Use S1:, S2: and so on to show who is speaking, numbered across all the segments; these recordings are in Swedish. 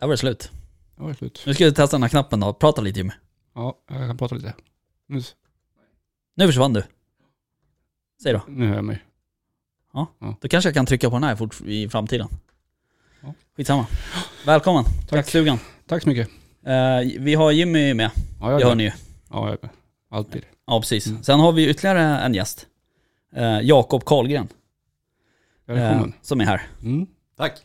S1: Där var det slut.
S2: Det var slut.
S1: Nu ska vi testa den här knappen då. Prata lite Jimmy.
S2: Ja, jag kan prata lite. Nu,
S1: Nu försvann du. Säg då.
S2: nu hör jag mig.
S1: Då kanske jag kan trycka på den här fort i framtiden.
S2: Ja.
S1: Skitsamma. Välkommen. Tack stugan.
S2: Tack så mycket.
S1: Eh, vi har Jimmy med,
S2: Ja, jag
S1: det hör ni ju.
S2: Ja, jag är med. Alltid.
S1: Ja, precis.
S2: Mm.
S1: Sen har vi ytterligare en gäst. Eh, Jakob Karlgren. eh,
S2: Välkommen.
S1: som är här.
S2: Mm.
S3: Tack.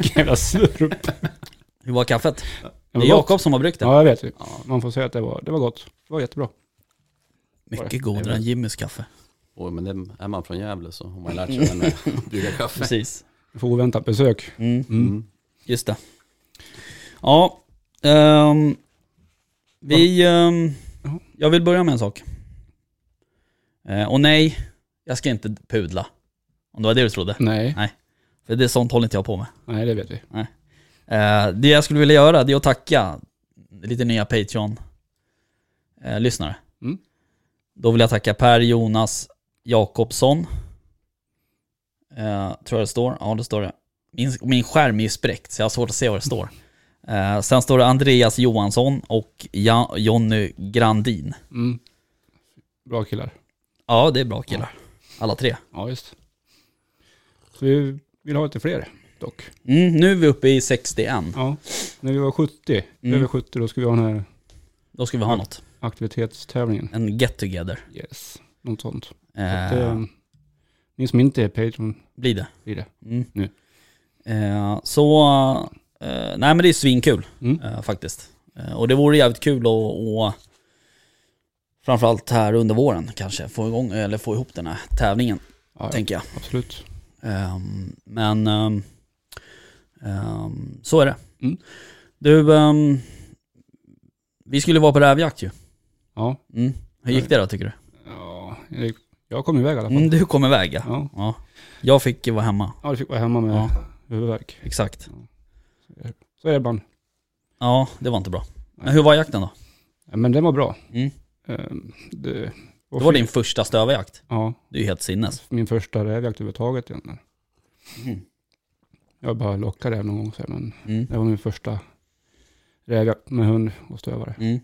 S2: Jävla slurp.
S1: Hur var kaffet? Det är. Jakob som har bryggt det.
S2: Ja, jag vet ju. Man får säga att det var, det var gott. Det var jättebra.
S1: Mycket godare än Jimmys kaffe.
S3: Oj, men det, är man från Gävle så har man lärt sig den att brygga kaffe.
S1: Precis.
S2: Får oväntat besök.
S1: Mm.
S2: Mm.
S1: Just det. Ja, ehm, vi... ehm,
S2: Ja.
S1: jag vill börja med en sak. Eh, och nej, jag ska inte pudla. Om det var det du trodde.
S2: Nej,
S1: För det är sånt håller inte jag på med.
S2: nej det vet vi.
S1: Eh, det jag skulle vilja göra, det är att tacka lite nya Patreon-lyssnare.
S2: Mm.
S1: Då vill jag tacka Per Jonas Jakobsson. Eh, tror jag det står. Ja, det står det. Min, min skärm är ju spräckt, så jag har svårt att se vad det står. Eh, sen står det Andreas Johansson och ja, Jonny Grandin.
S2: Mm. Bra killar.
S1: Ja, det är bra killar. Alla tre.
S2: Ja, just. Så vi vill ha lite fler dock.
S1: Mm, nu är vi uppe i 61.
S2: Ja. När vi var 70,
S1: Mm.
S2: över 70, då ska vi ha den här
S1: Då ska vi ha något.
S2: aktivitetstävlingen.
S1: En get together.
S2: Yes. Något sånt. Så
S1: Eh,
S2: att, eh, ni som inte är Patreon
S1: blir det.
S2: blir det.
S1: Mm.
S2: Nu.
S1: Eh, så, eh, nej men det är svinkul
S2: Mm.
S1: eh, faktiskt. Eh, och det vore jävligt kul att, och, framförallt här under våren kanske, få igång, eller få ihop den här tävlingen,
S2: Ja,
S1: tänker jag.
S2: absolut.
S1: Ehm, men ehm, så är det.
S2: Mm.
S1: Du, ehm, vi skulle vara på rävjakt ju.
S2: Ja.
S1: Mm. Hur gick det då tycker du?
S2: ja jag- kom iväg i alla fall.
S1: Mm, du kom iväg ja.
S2: Ja.
S1: ja. Jag fick vara hemma,
S2: ja, du fick vara hemma med
S1: Ja.
S2: huvudvärk.
S1: exakt.
S2: Så är det ibland.
S1: Ja, det var inte bra. Men hur var jakten då?
S2: Ja, men den var bra.
S1: Mm.
S2: Ehm, Det,
S1: Det var din första stövarjakt.
S2: Ja,
S1: Det är ju helt sinnes.
S2: min första rävjakt överhuvudtaget egentligen.
S1: Mm.
S2: Jag bara lockade räv någon gång så här, men
S1: Mm.
S2: det var min första rävjakt med hund och stövare.
S1: Mm.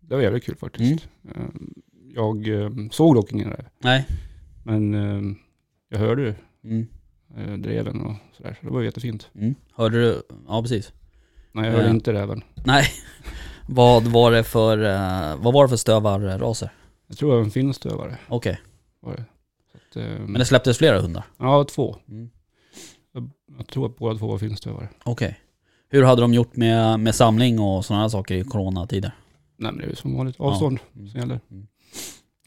S2: Det var jävligt kul faktiskt. Ehm, Jag ehm, såg dock ingen räv,
S1: Nej.
S2: men ehm, jag hörde ju
S1: Mm.
S2: eh, dreven och sådär. Så det var jättefint.
S1: Mm. Hörde du? Ja, precis.
S2: Nej, jag hörde
S1: Ja.
S2: inte räven.
S1: Nej. vad var det för, eh, vad var det för stövarraser?
S2: Jag tror det var en finsk stövare.
S1: Okej.
S2: Ehm,
S1: Men det släpptes flera hundar?
S2: Ja, två.
S1: Mm.
S2: Jag tror att båda två var finskstövare.
S1: Okej. Hur hade de gjort med, med samling och sådana här saker i coronatider?
S2: Nej men det är ju som vanligt avstånd
S1: Mm.
S2: som gäller.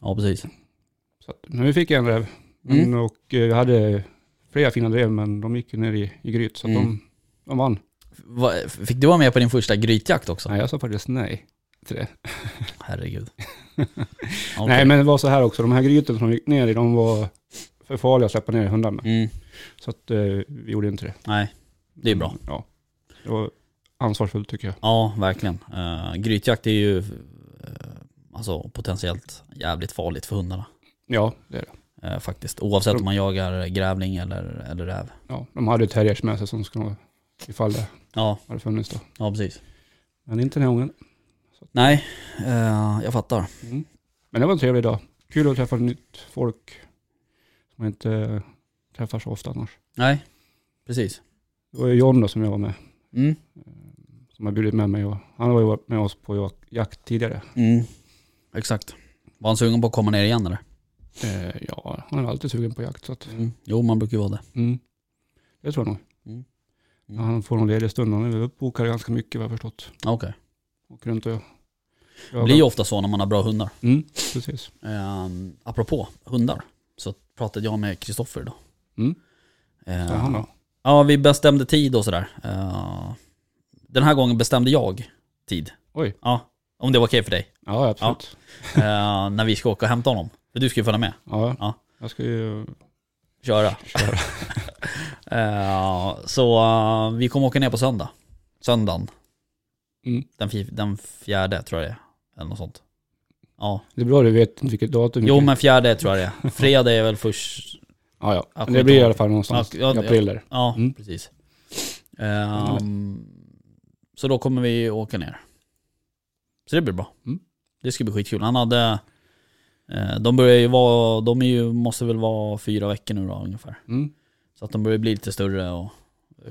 S1: Ja, precis.
S2: Så att, men vi fick en räv.
S1: Mm.
S2: Och eh, vi hade flera fina drev men de gick ner i, i gryt så
S1: Mm.
S2: de, de vann.
S1: Va, fick du vara med på din första grytjakt också?
S2: Nej jag sa faktiskt nej till det.
S1: Herregud.
S2: Nej men det var så här också, de här gryten som gick ner i de var för farliga att släppa ner hundarna.
S1: Mm.
S2: Så att eh, vi gjorde inte det.
S1: Nej, det är bra.
S2: Ja. Det var ansvarsfullt tycker jag.
S1: Ja, verkligen. Uh, grytjakt är ju uh, alltså potentiellt jävligt farligt för hundarna.
S2: Ja, det är det.
S1: eh, faktiskt. Oavsett om man jagar grävling eller, eller räv.
S2: Ja, de hade terriers med sig som skulle, ifall det
S1: Ja,
S2: hade funnits då.
S1: ja precis.
S2: Men inte den här gången.
S1: Nej, eh, jag fattar.
S2: Mm. Men det var en trevlig dag. Kul att träffa nytt folk som man inte träffar så ofta annars.
S1: Nej, precis.
S2: Det var ju John då som jag var med,
S1: Mm.
S2: som har bjudit med mig. Och han var ju varit med oss på jak- jakt tidigare.
S1: Mm. Exakt. Var han sugen på att komma ner igen eller?
S2: Eh, ja, han är alltid sugen på jakt. Så att,
S1: Mm. Jo, man brukar ju vara det.
S2: mm. Det tror jag nog.
S1: Mm.
S2: Ja, han får någon ledig stund. Han är uppbokad ganska mycket vad jag har förstått.
S1: Okej.
S2: Och runt och
S1: Det blir ju ofta så när man har bra hundar.
S2: Mm, precis.
S1: Um, apropå hundar, så pratade jag med Kristoffer idag.
S2: Mm.
S1: Eh,
S2: Så han då?
S1: Ja, vi bestämde tid och sådär. Eh, den här gången bestämde jag tid.
S2: Oj.
S1: Ja, om det var okej för dig.
S2: Ja, absolut.
S1: Eh, när vi ska åka och hämta honom. För du ska ju följa med.
S2: Ja.
S1: Ja.
S2: Jag ska ju
S1: Köra.
S2: köra.
S1: Eh, så eh, vi kommer åka ner på söndag. Söndagen.
S2: Mm.
S1: Den, fi- den fjärde tror jag det är. Eller något sånt. Ja.
S2: Det är bra du vet vilket datum.
S1: Jo men fjärde tror jag det är. Fredag är väl först.
S2: Ja, ja.
S1: Ja,
S2: Men det blir i alla fall någonstans
S1: Ja, ja,
S2: i april där.
S1: Ja,
S2: Mm.
S1: precis. Ehm, så då kommer vi åka ner. Så det blir bra.
S2: Mm.
S1: Det ska bli skitkul. Han hade... eh, de börjar ju vara... De är ju, måste väl vara fyra veckor nu då ungefär.
S2: Mm.
S1: Så att de börjar bli lite större och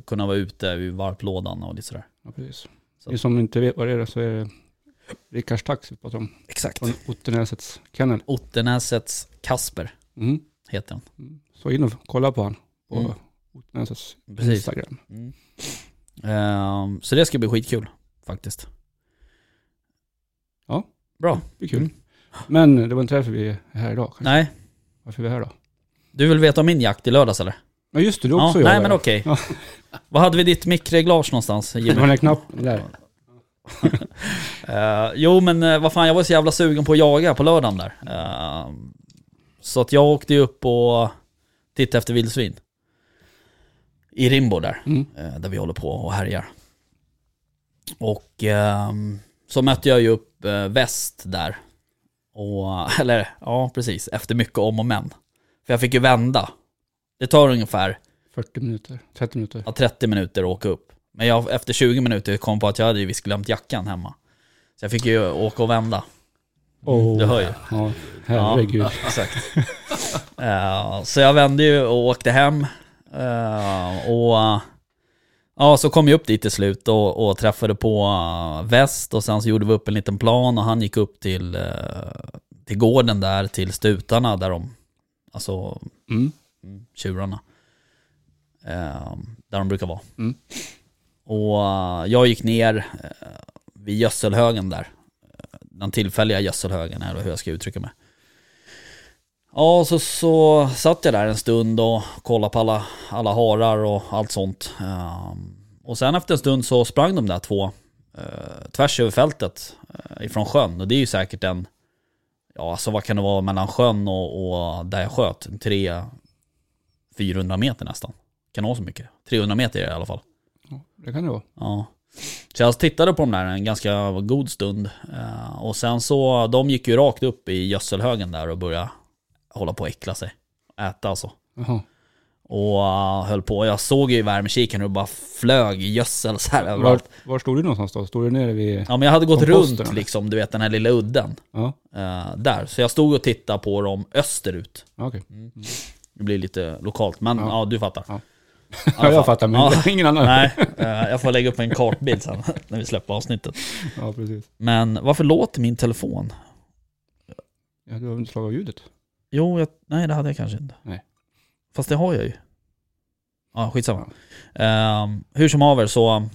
S1: kunna vara ute ur varplådan och lite sådär.
S2: Ja, precis.
S1: Så-
S2: Ni som inte vet vad det är så är det Rickards taxi vi pratar om.
S1: Exakt.
S2: Från Ottenäsets kennel.
S1: Ottenäsets Kasper
S2: Mm.
S1: heter han.
S2: Mm. Så in och kolla på han på
S1: Mm. Precis.
S2: Instagram.
S1: Mm. Ehm, så det ska bli skitkul faktiskt.
S2: Ja.
S1: Bra.
S2: Det är kul. Men det var inte därför vi är här idag. kanske.
S1: Nej,
S2: Varför är vi här då?
S1: du vill veta om min jakt i lördags eller?
S2: Ja just det, du
S1: Ja,
S2: också
S1: nej
S2: gör
S1: men
S2: det.
S1: okej.
S2: Ja.
S1: Vad hade vi ditt mickreglage någonstans
S2: Det
S1: Jimmy?
S2: var den här knappen där.
S1: Eh, jo men uh, vad fan, jag var så jävla sugen på att jaga på lördagen där. Eh, så att jag åkte ju upp och tittade efter vildsvin. I Rimbo där,
S2: Mm.
S1: eh, där vi håller på och härjar. Och ehm, så mötte jag ju upp uh, väst där. Och, eller ja precis, efter mycket om och men. För jag fick ju vända. Det tar ungefär
S2: 40 minuter, 30 minuter.
S1: ja, 30 minuter att åka upp. Men jag, efter 20 minuter kom på att jag hade ju visst glömt jackan hemma. Så jag fick ju åka och vända.
S2: Oh.
S1: Du hör ju.
S2: Ja, herregud.
S1: Ja, exakt. Eh, så jag vände ju och åkte hem. Eh, och ja, så kom jag upp dit till slut och, och träffade på uh, väst och sen så gjorde vi upp en liten plan och han gick upp till, eh, till gården där, till stutarna där de, alltså
S2: Mm.
S1: Tjurarna. Eh, där de brukar vara.
S2: Mm.
S1: Och eh, jag gick ner eh, vid gödselhögen där. Eh, Den tillfälliga gödselhögen är hur jag ska uttrycka mig. Ja, så, så satt jag där en stund och kollade på alla, alla harar och allt sånt. Eh, och sen efter en stund så sprang de där två eh, tvärs över fältet eh, ifrån sjön. Och det är ju säkert en, ja alltså vad kan det vara mellan sjön och, och där jag sköt? En tre, 400 meter nästan. Kan vara så mycket? 300 meter i alla fall.
S2: Ja, det kan det vara.
S1: Ja. Så jag tittade på dem där en ganska god stund. Eh, och sen så, de gick ju rakt upp i gödselhögen där och började hålla på att äckla sig. Äta alltså.
S2: Jaha.
S1: Och uh, höll på. Jag såg ju i värmekikaren hur det bara flög gödsel så här
S2: Var,
S1: överallt.
S2: var stod du någonstans då? Stod du nere vid...
S1: Ja men jag hade gått
S2: Komposten,
S1: runt
S2: eller?
S1: liksom, du vet den här lilla udden.
S2: Ja,
S1: eh, där. Så jag stod och tittade på dem österut.
S2: okej.
S1: Det blir lite lokalt, men ja, du fattar.
S2: Ja.
S1: Ja,
S2: Ja, jag fattar, men
S1: Ja.
S2: ingen annan.
S1: Nej, eh, jag får lägga upp en kartbild sen när vi släpper avsnittet.
S2: Ja, precis.
S1: Men varför låter min telefon?
S2: Ja, du har väl inte slagit av ljudet?
S1: Jo, jag, nej det hade jag kanske inte.
S2: Nej.
S1: Fast det har jag ju. Ja, skitsamma. Ehm, hur som haver så...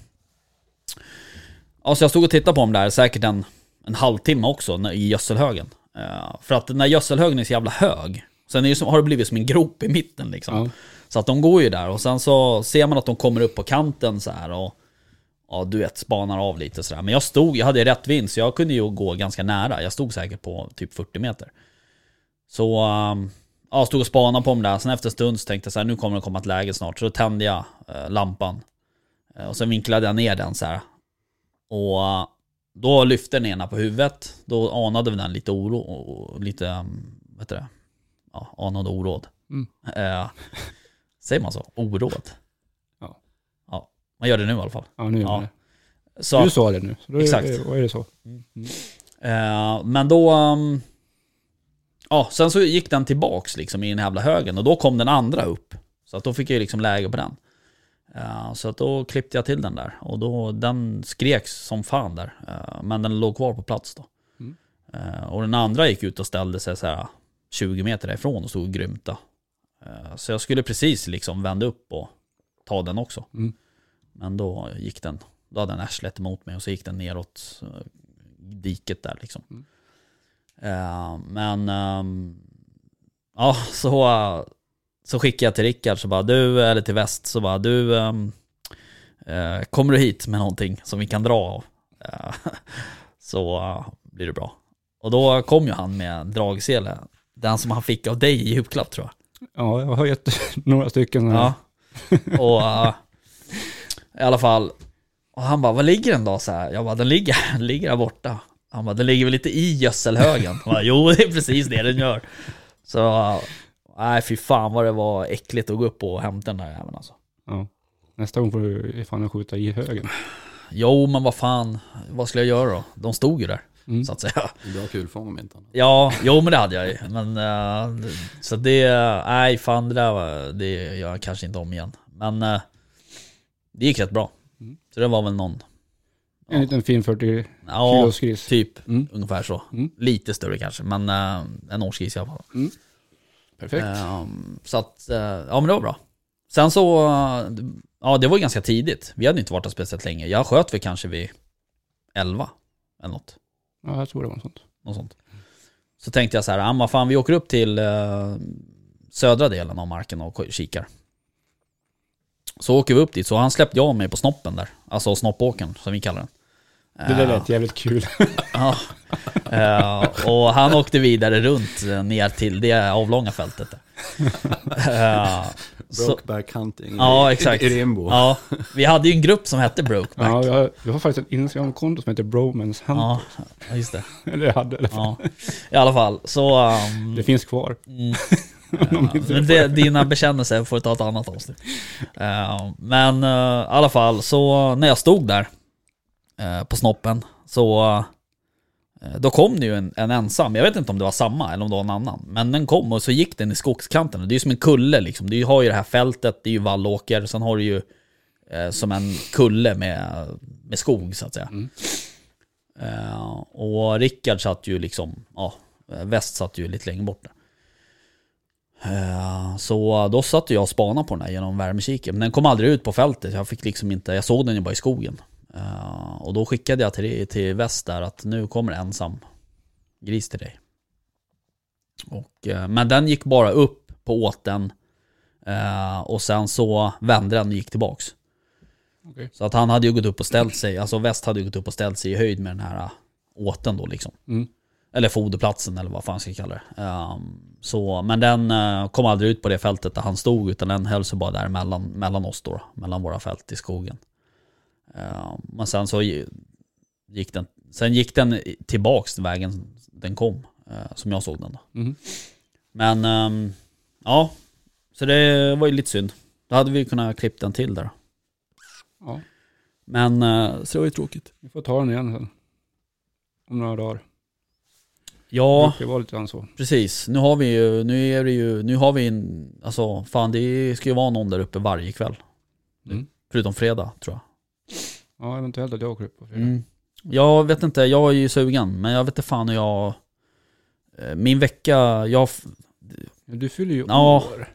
S1: Alltså jag stod och tittade på dem där säkert en, en halvtimme också när- i gödselhögen. Eh, för att den där gödselhögen är så jävla hög. Sen är som, har det blivit som en grop i mitten liksom.
S2: Ja.
S1: Så att de går ju där och sen så ser man att de kommer upp på kanten så här och Ja du vet, spanar av lite sådär. Men jag stod, jag hade rätt vind så jag kunde ju gå ganska nära. Jag stod säkert på typ 40 meter. Så um, ja, stod och spanade på dem där. Sen efter en stund så tänkte jag så här, nu kommer det komma ett läge snart. Så då tände jag eh, lampan. Eh, och sen vinklade jag ner den så här. Och eh, då lyfte den ena på huvudet. Då anade vi den lite oro och lite, um, vad heter det? Ja, anade oråd.
S2: Mm.
S1: Säger man så? Oråd?
S2: Ja.
S1: Ja, man gör det nu i alla fall.
S2: Ja, nu gör
S1: Ja.
S2: det.
S1: Så,
S2: Du sa det nu. Så då
S1: Exakt.
S2: Är, är det så.
S1: Eh, men då... um, ja, sen så gick den tillbaks liksom i den jävla högen och då kom den andra upp. Så att då fick jag liksom läge på den. Eh, så att då klippte jag till den där och då, den skreks som fan där. Eh, men den låg kvar på plats då.
S2: Mm.
S1: Eh, och den andra gick ut och ställde sig så här 20 meter därifrån och stod och grymta. Så jag skulle precis liksom vända upp och ta den också.
S2: Mm.
S1: Men då gick den, då hade den arslet emot mig och så gick den neråt diket där liksom.
S2: Mm.
S1: Eh, men ehm, ja, så, så skickade jag till Rickard så bara du, eller till väst så bara du, ehm, eh, kommer du hit med någonting som vi kan dra av? Eh, så blir det bra. Och då kom ju han med en dragsele, den som han fick av dig i julklapp tror jag.
S2: Ja, jag har gett några stycken. här.
S1: Ja. Och uh, i alla fall, och han bara, vad ligger den då? Så här, jag bara, den ligger, den ligger där borta. Han bara, den ligger väl lite i gödselhögen? Jag bara, jo, det är precis det den gör. Så, uh, nej fy fan vad det var äckligt att gå upp och hämta den där jäveln alltså.
S2: Ja. Nästa gång får du fan skjuta i högen.
S1: Jo, men vad fan, vad skulle jag göra då? De stod ju där,
S2: Mm.
S1: så att säga.
S3: Bra kulfång om inte annat.
S1: Ja, jo men det hade jag ju. Men, eh, så det, nej fan det där var, det gör jag kanske inte om igen. Men eh, det gick rätt bra.
S2: Mm.
S1: Så det var väl någon,
S2: En liten fin 40
S1: ja,
S2: kilos gris.
S1: typ
S2: Mm.
S1: ungefär så.
S2: Mm.
S1: Lite större kanske, men eh, en årsgris i alla fall.
S2: Perfekt.
S1: Ehm, så att, eh, ja men det var bra. Sen så, eh, ja det var ganska tidigt. Vi hade inte varit där speciellt länge. Jag sköt väl kanske vid 11 eller något.
S2: Ja, jag tror det var något sånt.
S1: Något sånt. Så tänkte jag så här, ah, vad fan vi åker upp till eh, södra delen av marken och kikar. Så åker vi upp dit, så han släppte jag mig på snoppen där. Alltså snoppåkern som vi kallar den.
S2: Det där
S1: Eh,
S2: lät jävligt kul.
S1: Ja. Eh, och han åkte vidare runt eh, ner till det avlånga fältet. Eh,
S3: Brokeback hunting
S1: Ja,
S3: i,
S1: exakt.
S3: i Rimbo.
S1: ja, vi hade ju en grupp som hette Brokeback.
S2: Ja, vi har, vi har faktiskt ett Instagram-konto som heter Bromance Hunt.
S1: Ja, just det.
S2: Eller jag hade i alla fall.
S1: Ja. I alla fall, så... ehm,
S2: Det finns kvar.
S1: Mm. Ja,
S2: det
S1: dina bekännelser får ta ett annat avsnitt. Eh, men eh, i alla fall, så när jag stod där eh, på snoppen så eh, då kom det ju en, en ensam, jag vet inte om det var samma eller om det var en annan. Men den kom och så gick den i skogskanten. Det är ju som en kulle liksom. Du har ju det här fältet, det är ju vallåker. Sen har du ju eh, som en kulle med, med skog så att säga.
S2: Mm.
S1: Eh, och Rickard satt ju liksom, ja, väst satt ju lite längre bort där. Så då satt jag och spanade på den här genom värmekiken. Men den kom aldrig ut på fältet. Jag fick liksom inte, jag såg den ju bara i skogen. Eh, Och då skickade jag till, till väst där att nu kommer ensam gris till dig. Och, eh, men den gick bara upp på åten. eh, Och sen så vände den och gick tillbaks.
S2: Okej.
S1: Så att han hade ju gått upp och ställt sig, alltså väst hade ju gått upp och ställt sig i höjd med den här åten då liksom.
S2: Mm.
S1: Eller foderplatsen eller vad fan ska jag kalla det. Ehm, så, men den äh, kom aldrig ut på det fältet där han stod utan den höll sig bara där mellan, mellan oss då. Mellan våra fält i skogen. Ehm, men sen så gi- gick den, sen gick den tillbaks till vägen den kom. eh, som jag såg den då.
S2: Mm.
S1: Men ehm, ja, så det var ju lite synd. Då hade vi kunnat klippt den till där.
S2: Ja,
S1: Men eh, så det var ju tråkigt.
S2: vi får ta den igen sen. Om några dagar.
S1: Ja,
S2: Det var lite så.
S1: precis. Nu har vi ju, nu är det ju, nu har vi en, alltså fan det ska ju vara någon där uppe varje kväll.
S2: Mm.
S1: Förutom fredag tror jag.
S2: Ja, eventuellt att jag åker upp på fredag.
S1: Mm. Jag vet inte, jag är ju sugen, men jag vet inte fan hur jag... eh, Min vecka, jag...
S2: du fyller ju
S1: Ja.
S2: år.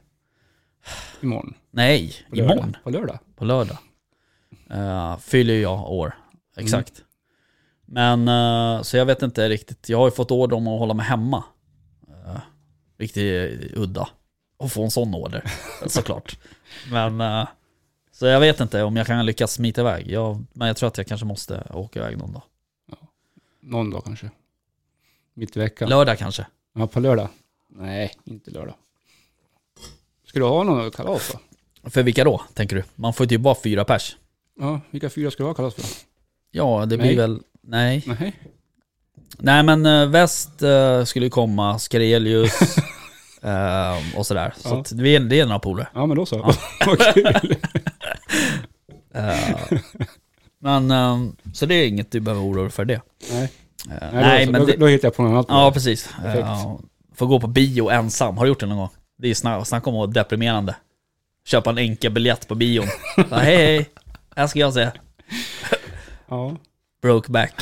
S2: Imorgon.
S1: Nej,
S2: På
S1: imorgon
S2: På lördag.
S1: på lördag. Uh, fyller jag år. Exakt. Men, eh, så jag vet inte riktigt. Jag har ju fått order om att hålla mig hemma. Uh, riktigt udda. Att få en sån order, såklart. Men, eh, så jag vet inte om jag kan lyckas smita iväg. Jag, men jag tror att jag kanske måste åka iväg någon dag.
S2: Någon dag kanske. Mitt i veckan.
S1: Lördag kanske.
S2: ja, på lördag. Nej, inte lördag. Ska du ha någon kalas då?
S1: För vilka då, tänker du? Man får ju typ bara fyra pers.
S2: Ja, vilka fyra ska du ha kalas för?
S1: Ja, det blir väl... Nej.
S2: Nej.
S1: Nej men uh, väst eh, skulle ju komma, Skrelius eh, och sådär. Så
S2: Ja.
S1: att vi är, det är några polare.
S2: Ja, men då så. Vad kul.
S1: Eh, men, eh, så det är inget du behöver oroa dig för det.
S2: Nej,
S1: Eh,
S2: Nej,
S1: nej
S2: då,
S1: men
S2: då,
S1: det,
S2: då hittar jag på något annat.
S1: Ja precis.
S2: Perfekt.
S1: Uh, får gå på bio ensam, har du gjort det någon gång? Det är snack, snack om att vara deprimerande. Köpa en enkel biljett på bion. Hej hej, här ska jag se.
S2: ja.
S1: Brokeback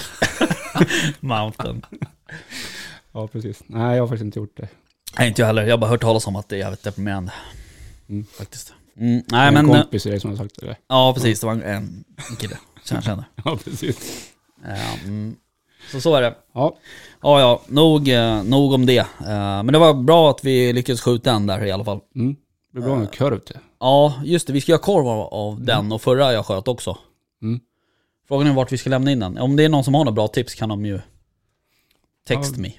S1: Mountain.
S2: ja, precis. Nej, jag har faktiskt inte gjort det.
S1: Nej inte jag heller, jag har bara hört talas om att det är jävligt deprimerande.
S2: Mm.
S1: Faktiskt. Mm, nej
S2: en
S1: men, eh,
S2: kompis är det som har sagt det.
S1: ja precis, det var en, en kille som jag känner.
S2: Ja, precis.
S1: Eh, mm. Så så är det.
S2: Ja,
S1: Ja ja, nog, eh, nog om det. Eh, men det var bra att vi lyckades skjuta en där i alla fall.
S2: mm. det blir bra med kurv till.
S1: Ja, just det. Vi ska göra korv av, av den och förra jag sköt också.
S2: Mm.
S1: Frågan är vart vi ska lämna in den. Om det är någon som har några bra tips kan de ju text
S2: Ja.
S1: me.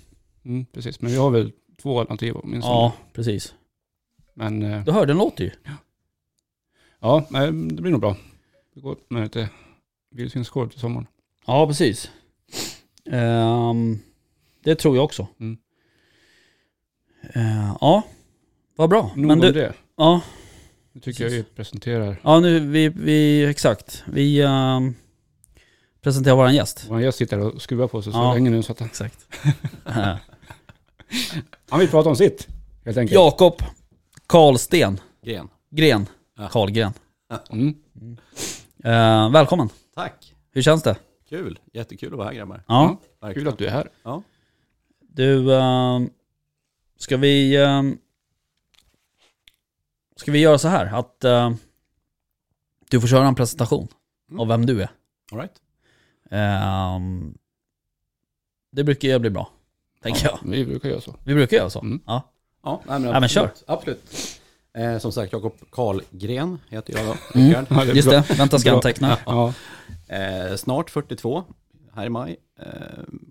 S2: Mm, precis, men vi har väl två alternativ åtminstone.
S1: Ja, precis.
S2: Men eh,
S1: Du hör, den låter ju.
S2: ja, nej, det blir nog bra. Det går med lite vildsvinskorv till sommaren.
S1: Ja, precis. Ehm, det tror jag också.
S2: Mm.
S1: Eh, ja, vad bra.
S2: Nog
S1: Men
S2: om
S1: du,
S2: det.
S1: ja,
S2: Nu tycker jag vi presenterar
S1: ja, nu, vi, vi, exakt. Vi ehm, presenterar våran gäst.
S2: Vår gäst sitter och skruvar på sig så
S1: Ja.
S2: länge nu så att han,
S1: Exakt.
S2: han vill prata om sitt. Helt enkelt.
S1: Jakob Karlsten.
S3: Gren.
S1: Gren.
S3: Ja.
S1: Karlgren.
S2: Mm.
S1: Eh, välkommen.
S3: Tack.
S1: Hur känns det?
S3: Kul. Jättekul att vara här grabbar.
S1: Ja.
S3: Verkligen.
S2: Kul att du är här.
S3: Ja.
S1: Du, ehm, ska vi... ehm, ska vi göra så här att ehm, du får köra en presentation
S3: Mm.
S1: av vem du är.
S3: All right.
S1: Ehm, det brukar ju bli bra, tänker
S2: Ja,
S1: jag.
S2: Vi brukar göra så.
S1: Vi brukar göra så.
S2: Mm.
S1: Ja.
S3: Ja, nej, men,
S1: Ja, men
S3: absolut. Absolut. Eh, som sagt, Jakob Karlgren heter jag då.
S1: Mm.
S2: Ja, det
S1: Just
S2: bra.
S1: det, vänta ska jag anteckna.
S2: Ja.
S3: Eh, snart 42, här i maj. Eh,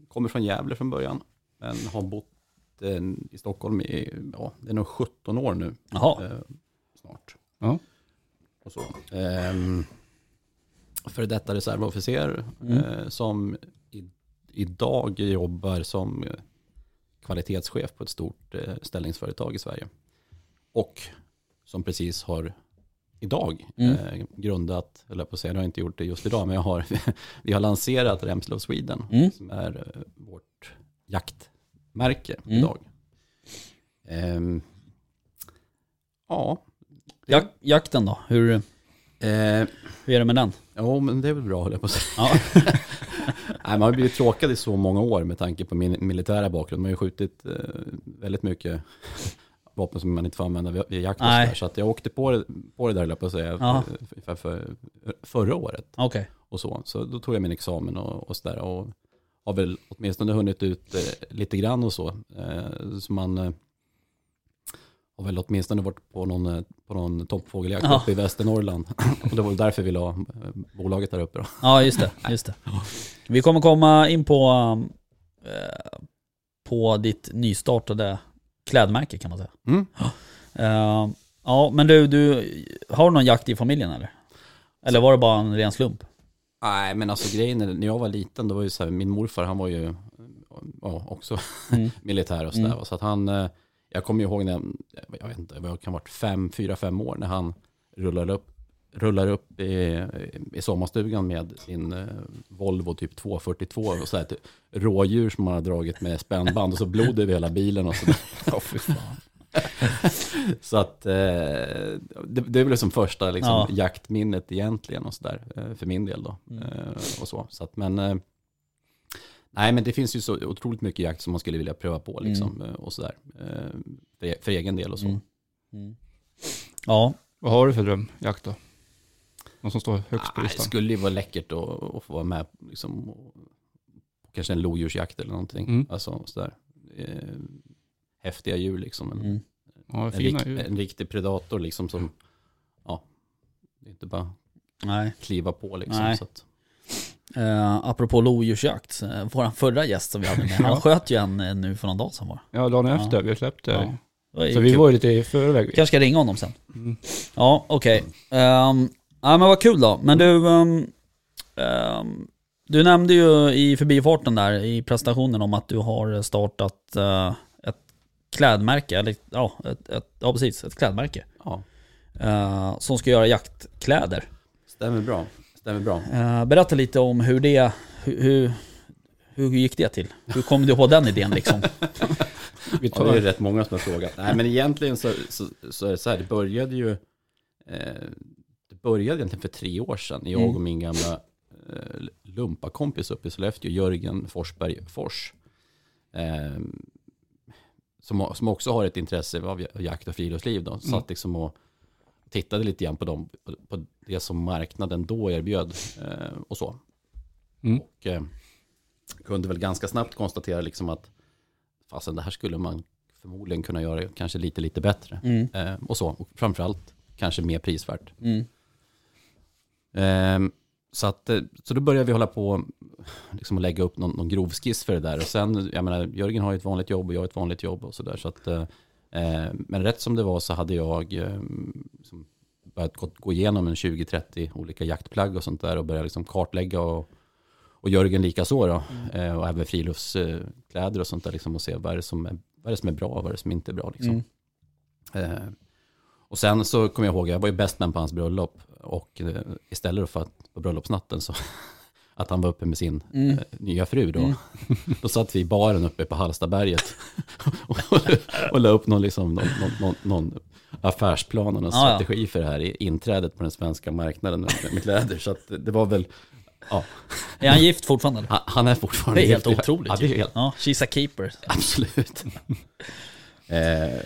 S3: kommer från Gävle från början, men har bott eh, i Stockholm i, ja, det är nog 17 år nu.
S1: Jaha.
S3: Eh, snart.
S2: Ja.
S3: Och så. Ehm, för detta reservofficer
S1: Mm.
S3: eh, som i, idag jobbar som eh, kvalitetschef på ett stort eh, ställningsföretag i Sverige. Och som precis har idag
S1: Mm.
S3: eh, grundat, eller på att säga, jag har inte gjort det just idag, men jag har, vi har lanserat Remslow Sweden
S1: Mm.
S3: som är eh, vårt jaktmärke
S1: Mm.
S3: idag. Ehm, ja,
S1: Jak jakten då, hur,
S3: eh,
S1: hur är det med den?
S3: Ja, men det är väl bra höll jag på att säga.
S1: Ja.
S3: Nej, man har blivit tråkad i så många år med tanke på min militära bakgrund. Man har ju skjutit eh, väldigt mycket vapen som man inte får använda vid vid jakt. och
S1: Nej.
S3: sådär. Så att jag åkte på det, på det där höll jag på att säga
S1: Ja.
S3: för, för, för, förra året.
S1: Okej.
S3: Och så. så då tog jag min examen och, och sådär. Och har väl åtminstone hunnit ut eh, lite grann och så. Eh, så man eh, har väl åtminstone varit på någon, eh, på någon toppfågeljakt
S1: Ja.
S3: uppe i Västernorrland. och det var väl därför vi la eh, bolaget där uppe då.
S1: Ja, just det. Just det. Vi kommer komma in på, eh, på ditt nystartade klädmärke kan man säga.
S3: Mm.
S1: Eh, ja, men du, du, har du någon jakt i familjen eller? Eller var det bara en ren slump?
S3: Nej, men alltså grejen är, när jag var liten, då var ju så här, min morfar, han var ju ja, också
S1: Mm.
S3: militär och sådär.
S1: Mm.
S3: Så att han, eh, jag kommer ihåg när, jag vet inte, jag kan ha varit fem, fyra, fem år när han rullade upp, rullar upp i, i sommarstugan med sin eh, Volvo typ 242 och så här, typ, rådjur som man har dragit med spännband och så blod över hela bilen och
S1: fy fan.
S3: Så att eh, det, det är väl som första liksom,
S1: Ja.
S3: jaktminnet egentligen och sådär eh, för min del då.
S1: Mm.
S3: Eh, och så. så att, men, nej men det finns ju så otroligt mycket jakt som man skulle vilja pröva på liksom, eh, och sådär. Eh, för, för egen del och så.
S1: Mm. Mm. Ja,
S2: Vad har du för drömjakt då? Någon som står högst på
S3: Nej, det
S2: listan?
S3: skulle ju vara läckert att, att få vara med liksom, och, kanske en lodjursjakt eller någonting.
S2: Mm.
S3: Alltså sådär. Eh, häftiga djur liksom. En,
S1: mm.
S2: Ja,
S3: en, rik,
S2: ju.
S3: en riktig predator liksom som, ja, det är inte bara
S1: nej.
S3: kliva på liksom.
S1: Nej.
S3: Så att,
S1: Uh, apropå lodjursjakt, uh, vår förra gäst som vi hade med, han sköt ju en eh, nu för någon dag sedan var
S2: Ja, dagen
S1: Ja.
S2: efter. Vi släppte.
S1: Ja.
S2: Så vi
S1: kul.
S2: var ju lite i förväg.
S1: Kanske ska ringa honom sen.
S2: Mm.
S1: Ja, okej. Ehm, ja men vad kul då. Men du, ehm, ehm, du nämnde ju i förbifarten där i presentationen om att du har startat eh, ett klädmärke, eller ja, ett, ett, ja precis, ett klädmärke.
S3: ja,
S1: eh, som ska göra jaktkläder.
S3: stämmer bra. Stämmer bra.
S1: Eh, berätta lite om hur det, hur, hur, hur gick det till? Hur kom du på den idén liksom?
S2: Vi
S3: Ja, det är
S2: tar,
S3: rätt många som har frågat. Nej, men egentligen så, så, så är det så här, det började ju, eh, det började egentligen för tre år sedan. Jag
S1: Mm.
S3: och min gamla eh, lumpakompis uppe i Sollefteå, Jörgen Forsberg Fors. Eh, som, som också har ett intresse av jakt och friluftsliv. Då, satt
S2: Mm.
S3: liksom och tittade lite grann på, dem, på, det som marknaden då erbjöd eh, och så.
S2: Mm.
S3: Och eh, kunde väl ganska snabbt konstatera liksom att fasen det här skulle man förmodligen kunna göra kanske lite, lite bättre.
S1: Mm.
S3: Eh, och så, och framförallt kanske mer prisvärt.
S1: Mm.
S3: Eh, så, att, eh, så då började vi hålla på liksom att lägga upp någon, någon grov skiss för det där. Och sen, jag menar, Jörgen har ju ett vanligt jobb och jag har ett vanligt jobb och sådär. Så att, eh, men rätt som det var så hade jag eh, börjat gå, igenom en 20-30 olika jaktplagg och sånt där och börjat liksom kartlägga och, och Jörgen lika så då. Eh, och även friluftskläder och sånt där liksom och se vad är det som är, vad är, det som är bra och vad är det som inte är bra. Liksom.
S1: Mm.
S3: Eh, och sen så kommer jag ihåg, jag var ju bäst man på hans bröllop. Och eh, istället för att på bröllopsnatten så att han var uppe med sin
S1: Mm.
S3: eh, nya fru då.
S1: Mm.
S3: Då satt vi i baren uppe på Hallstaberget och, och la upp någon, liksom, någon, någon, någon, affärsplan och någon
S1: Ja, ja.
S3: strategi för det här inträdet på den svenska marknaden med, med kläder. Så att det var väl, ja,
S1: Är han gift fortfarande? eller?
S3: han, är fortfarande
S1: Det är helt
S3: gift.
S1: otroligt.
S3: Ja, det är helt,
S1: Ja, she's a keeper.
S3: Absolut. eh,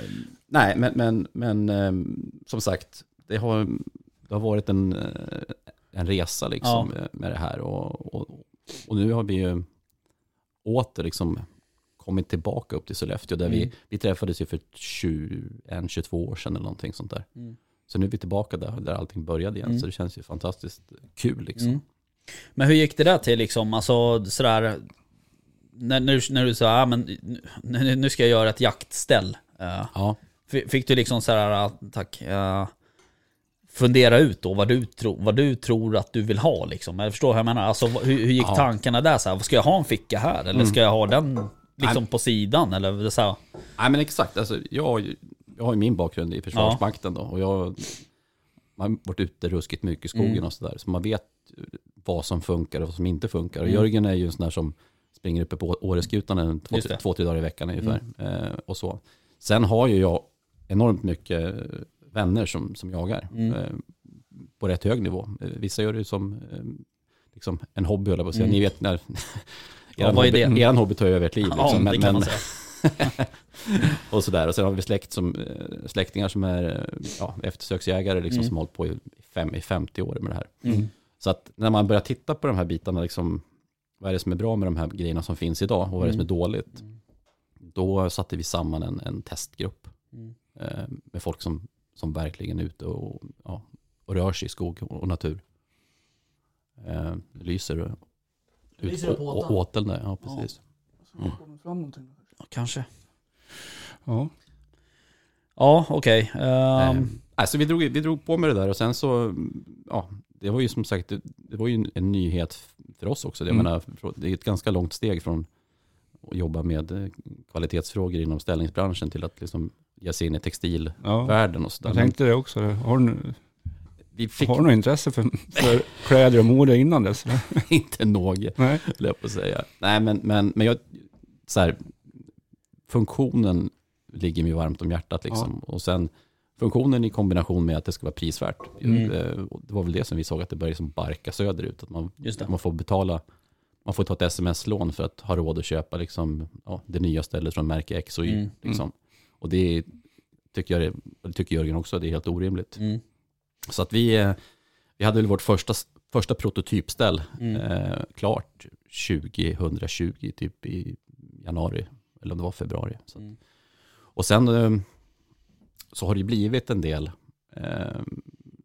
S3: nej, men, men, men eh, som sagt, det har, det har varit en, eh, en resa liksom med, med det här. Och, och, och nu har vi ju åter liksom kommit tillbaka upp till Sollefteå. Där vi,
S1: Mm.
S3: vi träffades ju för 21-22 år sedan eller någonting sånt där.
S1: Mm.
S3: Så nu är vi tillbaka där, där allting började igen.
S1: Mm.
S3: Så det känns ju fantastiskt kul liksom.
S1: Mm. Men hur gick det där till liksom? Alltså sådär, när, när, när du sa, ah, men nu, nu ska jag göra ett jaktställ. Eh,
S3: Ja.
S1: fick du liksom sådär, ah, tack, eh, fundera ut då vad du, tro, vad du tror att du vill ha liksom? Jag förstår hur jag menar. Alltså hur, hur gick
S3: Ja.
S1: tankarna där? Så här, ska jag ha en ficka här? Eller
S3: Mm.
S1: ska jag ha den liksom på sidan? Eller så här,
S3: Nej men exakt, alltså, jag, jag har ju min bakgrund i Försvarsmakten då. Och jag man har varit ute ruskigt mycket i skogen
S1: Mm.
S3: och sådär. Så man vet vad som funkar och vad som inte funkar. Och
S1: Mm.
S3: Jörgen är ju en sån där som springer uppe på Åreskutan två, två, tre dagar i veckan ungefär. Eh, och så. Sen har ju jag enormt mycket vänner som, som jagar.
S1: Mm.
S3: Eh, på rätt hög nivå. Eh, Vissa gör det som eh, liksom en hobby, på att säga.
S1: Mm.
S3: Ni vet när...
S1: Ja, vad är
S3: hobby,
S1: det?
S3: eran hobby tar över ett liv.
S1: ja,
S3: Liksom.
S1: det kan man säga.
S3: och sådär. Och sen har vi släkt som, eh, släktingar som är eh, ja, eftersöksjägare liksom,
S1: Mm.
S3: som har hållit på i, fem, i 50 år med det här.
S1: Mm.
S3: Så att när man börjar titta på de här bitarna, liksom, vad är det som är bra med de här grejerna som finns idag och vad är det som är
S1: Mm.
S3: dåligt? Då satte vi samman en, en testgrupp
S1: Mm.
S3: eh, med folk som, som verkligen är ute och, ja, och rör sig i skog och, natur. Eh, lyser ut,
S1: Lyser på
S3: å-
S1: åteln?
S3: där, ja precis. Mm.
S1: Ja, Kanske.
S2: Ja.
S1: Ja, okej. Ehm,
S3: Eh, alltså vi, drog, vi drog på med det där och sen så, ja, det var ju som sagt, det, det var ju en, en nyhet för oss också. Jag
S2: Mm.
S3: menar, det är ett ganska långt steg från att jobba med eh, kvalitetsfrågor inom ställningsbranschen till att liksom ge sig in i textilvärlden
S2: ja.
S3: och sådär.
S2: Jag tänkte det också. Har du,
S3: vi fick
S2: har du något intresse för, för kläder och mode innan dess?
S3: inte något,
S2: Nej.
S3: höll jag på att säga. Nej, men, men, men jag, så här, funktionen ligger mig varmt om hjärtat liksom. Och sen funktionen i kombination med att det ska vara prisvärt.
S1: Mm.
S3: Eh, Det var väl det som vi såg att det började som barka söderut. Att man, man får betala, man får ta ett sms-lån för att ha råd att köpa liksom, ja, det nya stället från märke X och Y.
S1: Mm.
S3: Liksom. Och det tycker, jag, det tycker Jörgen också, det är helt orimligt.
S1: mm.
S3: Så att vi, eh, vi hade väl vårt första, första prototypställ
S1: Mm.
S3: eh, klart 2020, typ i januari, eller om det var februari.
S1: Mm.
S3: Och sen eh, så har det ju blivit en del, eh,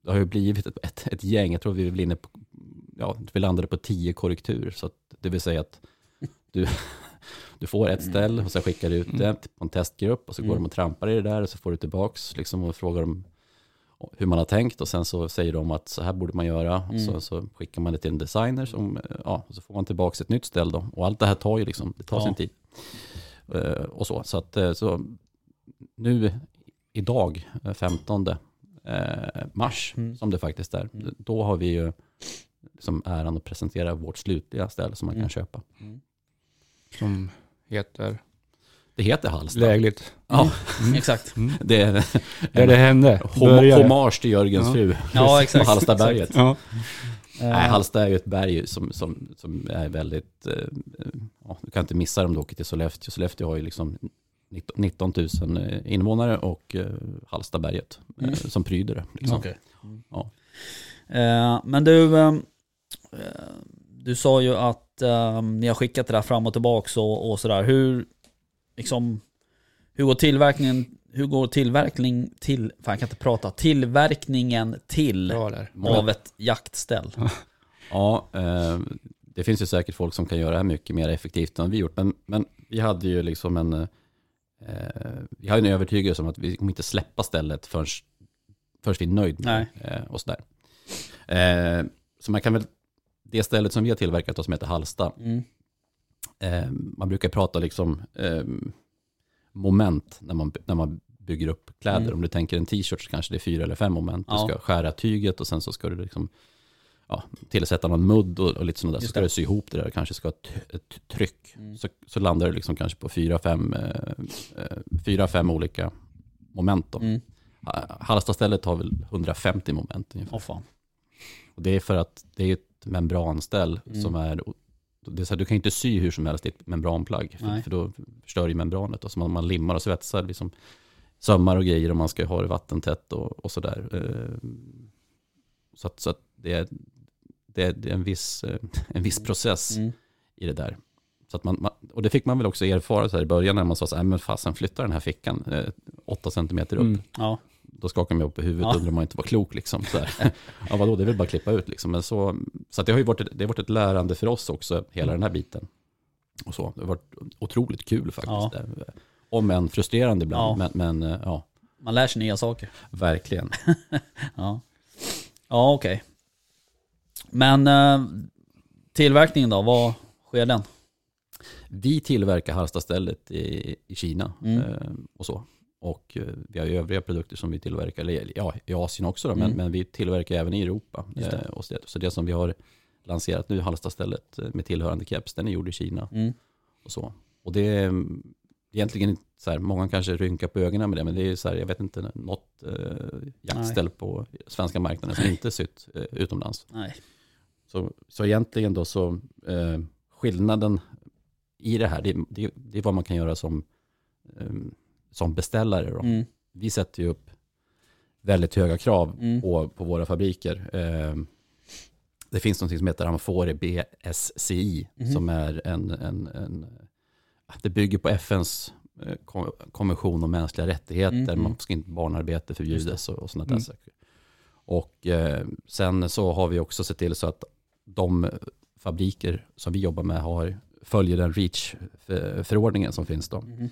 S3: det har ju blivit ett, ett, ett gäng, jag tror vi är inne på, ja, vi landade på tio korrektur. Så att, det vill säga att du, du får ett ställ och sen skickar du ut det på en testgrupp och så går
S1: Mm.
S3: de och trampar i det där och så får du tillbaks liksom, och frågar dem hur man har tänkt och sen så säger de att så här borde man göra. Och så,
S1: Mm.
S3: så skickar man det till en designer som, ja, och så får man tillbaka ett nytt ställ då. Och allt det här tar ju liksom, det tar
S1: Ja.
S3: sin tid. Eh, och så, så att eh, så nu idag, eh, 15 eh, mars,
S1: Mm.
S3: som det faktiskt är,
S1: Mm.
S3: då har vi ju som äran att presentera vårt slutliga ställ som man
S1: Mm.
S3: kan köpa.
S1: Mm.
S2: Som heter
S3: Det heter Hallsta.
S2: lägligt.
S3: Ja,
S1: Exakt.
S2: Mm.
S3: det är
S2: Där det hände. Började.
S3: hommage till Jörgens
S2: Ja.
S3: fru.
S1: Ja, exakt.
S3: På Hallstaberget.
S2: Ja.
S1: Eh,
S3: Nej, Hallsta är ju ett berg som, som, som är väldigt, eh, ja, du kan inte missa det om du åker till Sollefteå. Sollefteå har ju liksom 19 19 000 invånare och eh, Hallstaberget eh,
S1: Mm.
S3: som pryder det. Liksom.
S1: Okej.
S3: Ja.
S1: Eh, men du, ehm, eh, du sa ju att eh, ni har skickat det där fram och tillbaka och, och sådär. Hur, liksom, hur går tillverkningen, hur går tillverkning till, fan jag kan inte prata, tillverkningen till av ett jaktställ?
S3: Ja, eh, det finns ju säkert folk som kan göra det här mycket mer effektivt än vi gjort. Men, men vi hade ju liksom en, eh, vi hade en övertygelse om att vi kommer inte släppa stället förrän, förrän vi är nöjd med det. Eh, och sådär. Eh, så man kan väl, det stället som vi har tillverkat och som heter Hallsta,
S1: Mm.
S3: eh, man brukar prata liksom eh, moment när man, när man bygger upp kläder.
S1: Mm.
S3: Om du tänker en t-shirt så kanske det är fyra eller fem moment. Du
S1: Ja.
S3: ska skära tyget och sen så ska du liksom ja, tillsätta någon mudd och, och lite sådana där. Så ska
S1: det.
S3: du sy ihop det där, kanske ska ha ett, ett tryck.
S1: Mm.
S3: Så, så landar det liksom kanske på fyra, fem, eh, eh, fyra, fem olika moment. Då.
S1: Mm.
S3: Ha- Hallstastället har väl 150 moment ungefär.
S1: Åh fan.
S3: Och det är för att det är ett membranställ
S1: Mm.
S3: som är, det är så här, du kan inte sy hur som helst i ett membranplagg, för, för då förstör ju membranet. Och så man, man limmar och svetsar liksom sömmar och grejer och man ska ha det vattentätt och, och sådär. Eh, Så att, så att det, är, det, är, en viss, eh, en viss process
S1: Mm.
S3: i det där. Så att man, och det fick man väl också erfara så här i början när man sa så här, "Nej, men fasen flytta den här fickan eh, åtta centimeter upp.
S2: Mm.
S1: Ja.
S3: Då skakar man upp i huvudet
S1: Ja.
S3: och undrar om man inte var klok. Liksom, så här. ja, vadå, det är väl bara att klippa ut. Liksom. Men så så att det har ju varit ett, det har varit ett lärande för oss också, hela den här biten. Och så. Det har varit otroligt kul faktiskt.
S1: Ja.
S3: Det- Om än frustrerande ibland,
S1: Ja.
S3: men, men eh, ja,
S1: Man lär sig nya saker.
S3: verkligen.
S1: Ja, ja okej. Men eh, tillverkningen då, vad sker den?
S3: Vi tillverkar Hallstastället i, i Kina
S1: Mm.
S3: eh, och så. Och eh, vi har ju övriga produkter som vi tillverkar, eller ja, i Asien också då, men,
S1: Mm.
S3: men vi tillverkar även i Europa.
S1: Det.
S3: Eh, och så, så det som vi har lanserat nu, Hallstastället eh, med tillhörande keps, den är gjord i Kina.
S1: Mm.
S3: och så. Och det är egentligen inte så här, många kanske rynkar på ögonen med det, men det är så här, jag vet inte, något eh, jaktställ på svenska marknaden som inte är sytt eh, utomlands.
S1: Nej.
S3: Så, så egentligen då så, eh, skillnaden i det här, det, det, det är vad man kan göra som, eh, som beställare. Då.
S1: Mm.
S3: Vi sätter ju upp väldigt höga krav
S1: Mm.
S3: på, på våra fabriker. Eh, det finns något som heter Amfore BSCI
S1: Mhm.
S3: som är en, en, en, det bygger på FNs eh, kon- konvention om mänskliga rättigheter.
S1: Mm, mm.
S3: Man ska inte barnarbete förbjudas och, och sådana där
S2: Mm.
S3: saker. Och eh, sen så har vi också sett till så att de fabriker som vi jobbar med har, följer den REACH-förordningen som finns då
S1: Mhm.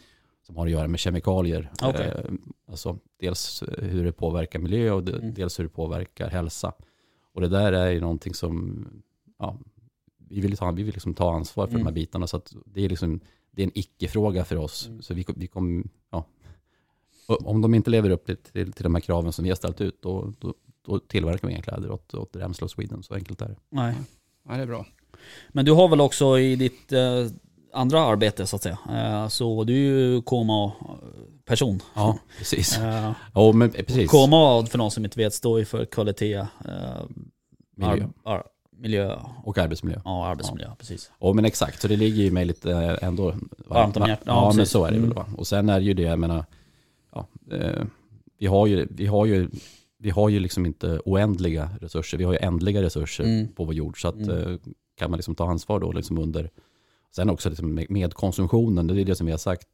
S3: Som har att göra med kemikalier.
S1: Okej.
S3: Eh, alltså dels hur det påverkar miljö och de-
S1: Mm.
S3: dels hur det påverkar hälsa. Och det där är ju någonting som, ja, vi vill ta, vi vill liksom ta ansvar för
S1: Mm.
S3: de här bitarna. Så att det är liksom, det är en icke-fråga för oss.
S1: Mm.
S3: Så vi, vi kommer, ja, om de inte lever upp till, till, till de här kraven som vi har ställt ut, då, då, då tillverkar vi inga kläder åt, åt Remslow Sweden. Så enkelt är det.
S1: Nej.
S2: Ja, det är bra.
S1: Men du har väl också i ditt eh, andra arbete så att säga. Eh, så du är ju KMA-person.
S3: Ja, precis.
S1: Eh,
S3: Ja, men precis.
S1: KMA, för någon som inte vet, står ju för kvalitet, eh,
S3: Miljö
S1: ar- ar- miljö
S3: och arbetsmiljö.
S1: ja, arbetsmiljö. Precis.
S3: Ja men exakt, så det ligger ju mig lite eh, ändå
S1: Varmt om hjärtat. Ja,
S3: Ja, men så är det väl
S1: Mm.
S3: va. Och sen är det ju det, jag menar, ja, eh, vi har ju, vi har ju, vi har ju liksom inte oändliga resurser, vi har ju ändliga resurser
S1: Mm.
S3: på vår jord. Så att,
S1: Mm.
S3: eh, kan man liksom ta ansvar då liksom under, sen också liksom med, konsumtionen, det är det som vi har sagt,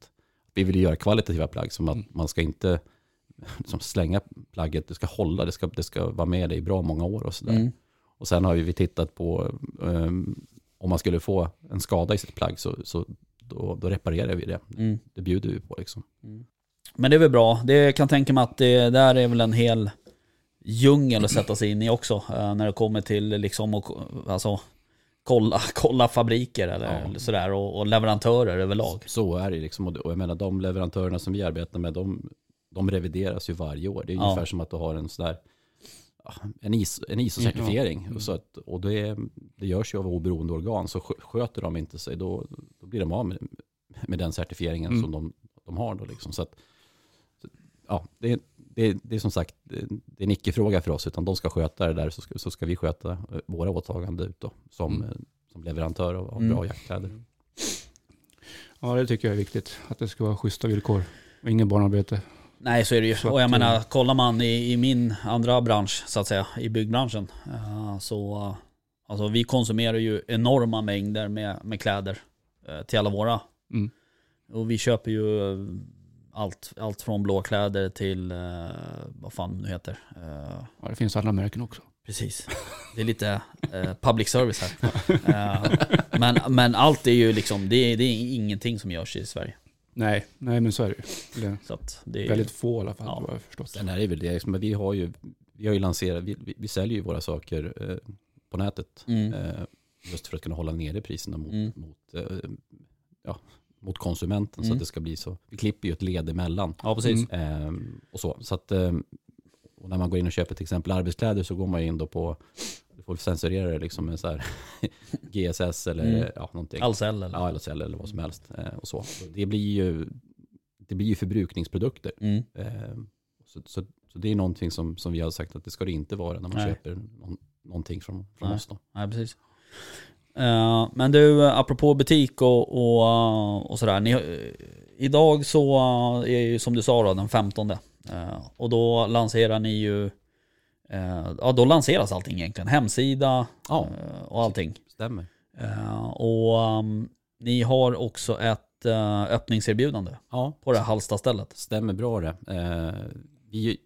S3: vi vill göra kvalitativa plagg, som att
S2: Mm.
S3: man ska inte liksom slänga plagget, det ska hålla, det ska, det ska vara med dig i bra många år och sådär.
S1: Mm.
S3: Och sen har vi tittat på um, om man skulle få en skada i sitt plagg så, så då, då reparerar vi det.
S1: Mm.
S3: Det bjuder vi på liksom.
S1: Men det är väl bra. Det kan tänka mig att det där är väl en hel djungel att sätta sig in i också. eh, när det kommer till liksom att alltså, kolla, kolla fabriker eller
S3: Ja.
S1: sådär och, och leverantörer överlag.
S3: Så är det liksom. Och, jag menar de leverantörerna som vi arbetar med, de, de revideras ju varje år. Det är
S1: Ja.
S3: ungefär som att du har en sån där ja, en, is, en ISO-certifiering.
S2: Mm.
S3: Så att, och det, det görs ju av oberoende organ. Så skö- sköter de inte sig, då, då blir de av med, med den certifieringen
S2: Mm.
S3: som de, de har. Då liksom. så att, ja, det, det, det är som sagt det, är en icke-fråga för oss, utan de ska sköta det där så ska, så ska vi sköta våra åtaganden ut då, som,
S2: Mm.
S3: som leverantör av, av
S1: Mm.
S3: bra jaktkläder.
S2: Ja, det tycker jag är viktigt. Att det ska vara schyssta villkor och ingen barnarbete.
S1: Nej så är det ju. Och jag menar,
S2: eh,
S1: kollar man i, i min andra bransch så att säga, i byggbranschen. eh, så alltså, vi konsumerar ju enorma mängder med, med kläder eh, till alla våra.
S2: Mm.
S1: Och vi köper ju allt, allt från blåkläder till, eh, vad fan nu heter. Eh,
S2: Ja, det finns andra märken också.
S1: Precis. Det är lite eh, public service här. Eh, men, men allt är ju liksom, det är, det är ingenting som görs i Sverige.
S2: Nej, nej men så är det ju. Det
S1: Så att det
S2: är väldigt få i alla fall
S1: Ja.
S2: jag förstått.
S3: Sen är det väl det, liksom, vi har ju, vi har ju lanserat, vi, vi, vi säljer ju våra saker eh, på nätet.
S1: mm,
S3: Eh, just för att kunna hålla nere priserna mot,
S1: Mm.
S3: mot, ja, mot konsumenten. Så
S1: Mm.
S3: att det ska bli så. Vi klipper ju ett led emellan.
S1: Ja, precis.
S2: Mm.
S3: Eh, och så. så att, eh, och när man går in och köper till exempel arbetskläder så går man in då på, du får censurera det liksom med så här GSS eller
S1: Mm.
S3: ja, någonting.
S1: Ahlsell eller?
S3: Ja, sälj eller vad som helst. Eh, och så. Det blir ju, det blir ju förbrukningsprodukter.
S1: Mm.
S3: Eh, så, så, så det är någonting som, som vi har sagt att det ska det inte vara när man
S1: Nej.
S3: köper någon, någonting från, från
S1: Nej.
S3: oss. Då.
S1: Nej, precis. Eh, men du, eh, apropå butik och, och, eh, och sådär. Ni, idag så är ju som du sa då, den 15. Eh, och då lanserar ni ju, ja då lanseras allting egentligen. Hemsida
S3: Ja,
S1: och allting.
S3: stämmer.
S1: Och um, ni har också ett öppningserbjudande
S3: Ja,
S1: på det här Hallstastället.
S3: stämmer bra det. Vi,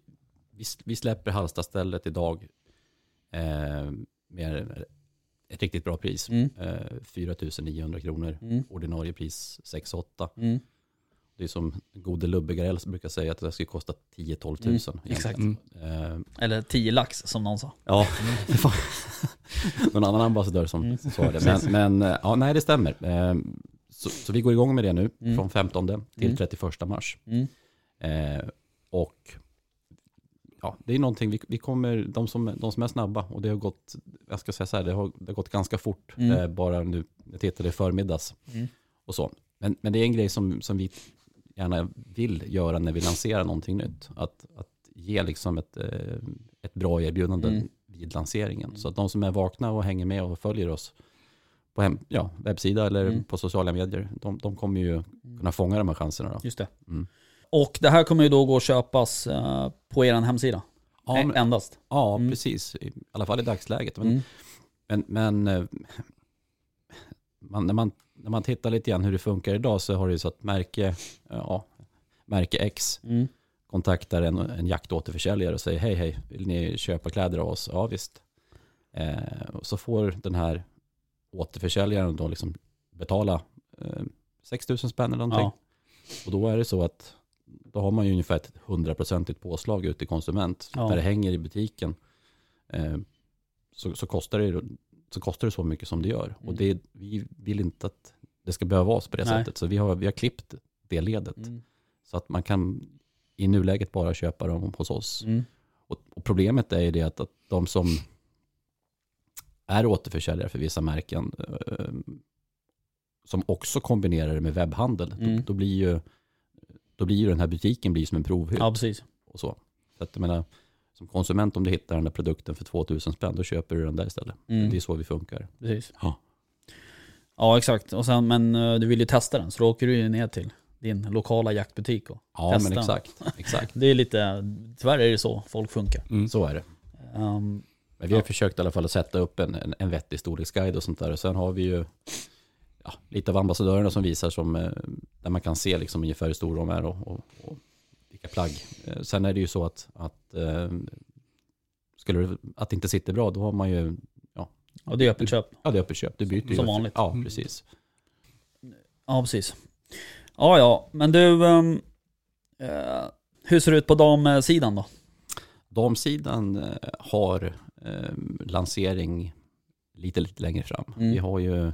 S3: vi, vi släpper Hallstastället idag med ett riktigt bra pris.
S1: Mm.
S3: Eh, 4 900 kronor.
S1: Mm.
S3: Ordinarie pris 6 8
S1: Mm.
S3: Det är som gode Lubbe Garell brukar säga att det ska kosta 10-12 tusen.
S1: Mm, exakt.
S3: egentligen. Eh,
S1: Eller 10 lax som någon sa.
S3: Ja, någon annan ambassadör som
S1: Mm.
S3: sa det. Men, men eh, ja, nej, det stämmer. Eh, Så, så vi går igång med det nu
S1: Mm.
S3: från 15 till
S1: Mm.
S3: 31 mars.
S1: Mm.
S3: Eh, och ja, det är någonting, vi, vi kommer, de som, de som är snabba, och det har gått, jag ska säga så här, det har, det har gått ganska fort,
S1: Mm.
S3: eh, bara nu, jag tittade i förmiddags
S1: Mm.
S3: och så. Men, men det är en grej som, som vi gärna vill göra när vi lanserar någonting nytt. Att, att ge liksom ett, eh, ett bra erbjudande
S1: Mm.
S3: vid lanseringen.
S1: Mm.
S3: Så att de som är vakna och hänger med och följer oss på hem, ja, webbsida eller
S1: Mm.
S3: på sociala medier, de, de kommer ju kunna fånga de här chanserna. Då.
S1: Just det. Och det här kommer ju då gå att köpas eh, på er hemsida.
S3: Ja,
S1: Eh,
S3: men,
S1: Endast.
S3: ja
S1: Mm.
S3: precis. I alla fall i dagsläget. Men,
S1: Mm.
S3: men, men eh, man, när, man, när man tittar lite grann hur det funkar idag så har det ju så att märke, ja, märke X
S1: Mm.
S3: kontaktar en, en jaktåterförsäljare och säger hej hej, vill ni köpa kläder av oss? Ja visst. Eh, och så får den här återförsäljaren då liksom betala eh, 6 000 spänn eller någonting.
S1: Ja.
S3: Och då är det så att då har man ju ungefär ett hundraprocentigt påslag ut till konsument.
S1: Ja.
S3: När det hänger i butiken eh, så, så, kostar det, så kostar det så mycket som det gör. Och
S1: Mm.
S3: det, vi vill inte att det ska behöva vara på det
S1: Nej.
S3: sättet. Så vi har, vi har klippt det ledet.
S1: Mm.
S3: Så att man kan i nuläget bara köpa dem hos oss.
S1: Mm.
S3: Och, och problemet är ju det att, att de som är återförsäljare för vissa märken eh, som också kombinerar det med webbhandel,
S1: Mm.
S3: då, då, blir ju, då blir ju den här butiken blir som en provhytt
S1: Ja, precis.
S3: och så. Så att jag menar, som konsument om du hittar den där produkten för 2000 spänn, då köper du den där istället.
S1: Mm.
S3: Det är så vi funkar.
S1: precis.
S3: Ja.
S1: Ja, exakt. Och sen, men eh, du vill ju testa den, så då åker du ju ner till din lokala jaktbutik och
S3: Ja,
S1: Testa.
S3: men exakt. exakt.
S1: Det är lite, tyvärr är det så folk funkar.
S2: Mm.
S3: Så är det.
S1: Um,
S3: Men vi har
S1: Ja.
S3: försökt i alla fall att sätta upp en, en, en vettig storleksguide och sånt där. Och sen har vi ju ja, lite av ambassadörerna som visar som, eh, där man kan se liksom ungefär hur stora de är och, och, och vilka plagg. Eh, Sen är det ju så att, att eh, skulle det, att det inte sitter bra, då har man ju,
S1: och det är öppet köp.
S3: ja det är öppet köp, du byter ju.
S1: Som vanligt.
S3: Ja,
S2: Mm.
S3: precis.
S1: Ja, precis. Ja, ja, men du, eh, hur ser det ut på damsidan då?
S3: Damsidan har eh, lansering lite, lite längre fram.
S1: Mm.
S3: Vi har ju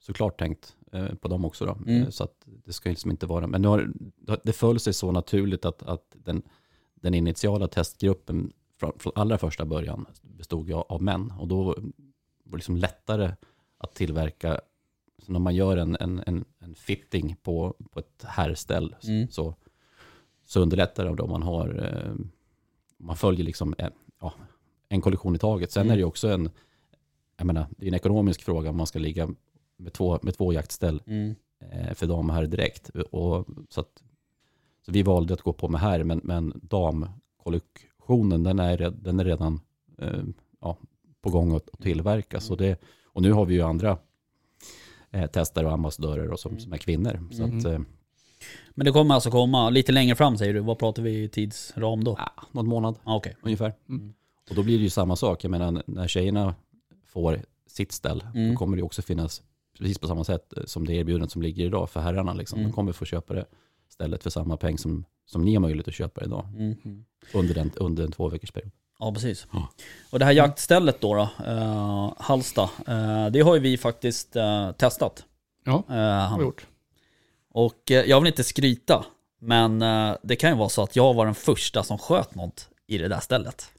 S3: såklart tänkt eh, på dem också. Då.
S1: Mm.
S3: Eh, Så att det ska liksom inte vara, men nu har, det föll sig så naturligt att, att den, den initiala testgruppen från, från allra första början bestod ju av män. Och då var det liksom lättare att tillverka, så när man gör en, en, en, en fitting på, på ett herrställ
S1: Mm.
S3: så, så underlättar det om man har, eh, man följer liksom en, ja, en kollektion i taget. Sen
S1: Mm.
S3: är det också en, jag menar, det är en ekonomisk fråga om man ska ligga med två, med två jaktställ
S1: Mm.
S3: eh, för dam här direkt. Och, så, att, så vi valde att gå på med här, men, men damkollektionen den är, den är redan eh, ja, på gång att, att tillverkas.
S1: Mm.
S3: Och, det, och nu har vi ju andra eh, testare och ambassadörer och som,
S1: Mm.
S3: som är kvinnor. Så
S2: Mm.
S3: att, eh,
S1: Men det kommer alltså komma lite längre fram säger du. Vad pratar vi i tidsram då?
S3: ja, någon månad
S1: Ah, Okej.
S3: ungefär.
S2: Mm.
S3: Och då blir det ju samma sak. Jag menar, när tjejerna får sitt ställ,
S1: Mm.
S3: då kommer det också finnas, precis på samma sätt som det erbjudandet som ligger idag för herrarna. Liksom.
S1: Mm.
S3: De kommer få köpa det stället för samma peng som, som ni har möjlighet att köpa idag.
S1: Mm.
S3: Under, den, under en två veckors period.
S1: Ja, precis.
S3: Ja.
S1: Och det här jaktstället då, då eh, Halsta, eh, det har ju vi faktiskt eh, testat.
S2: Ja,
S1: Eh,
S2: har vi gjort.
S1: och eh, jag vill inte skryta, men eh, det kan ju vara så att jag var den första som sköt något i det där stället.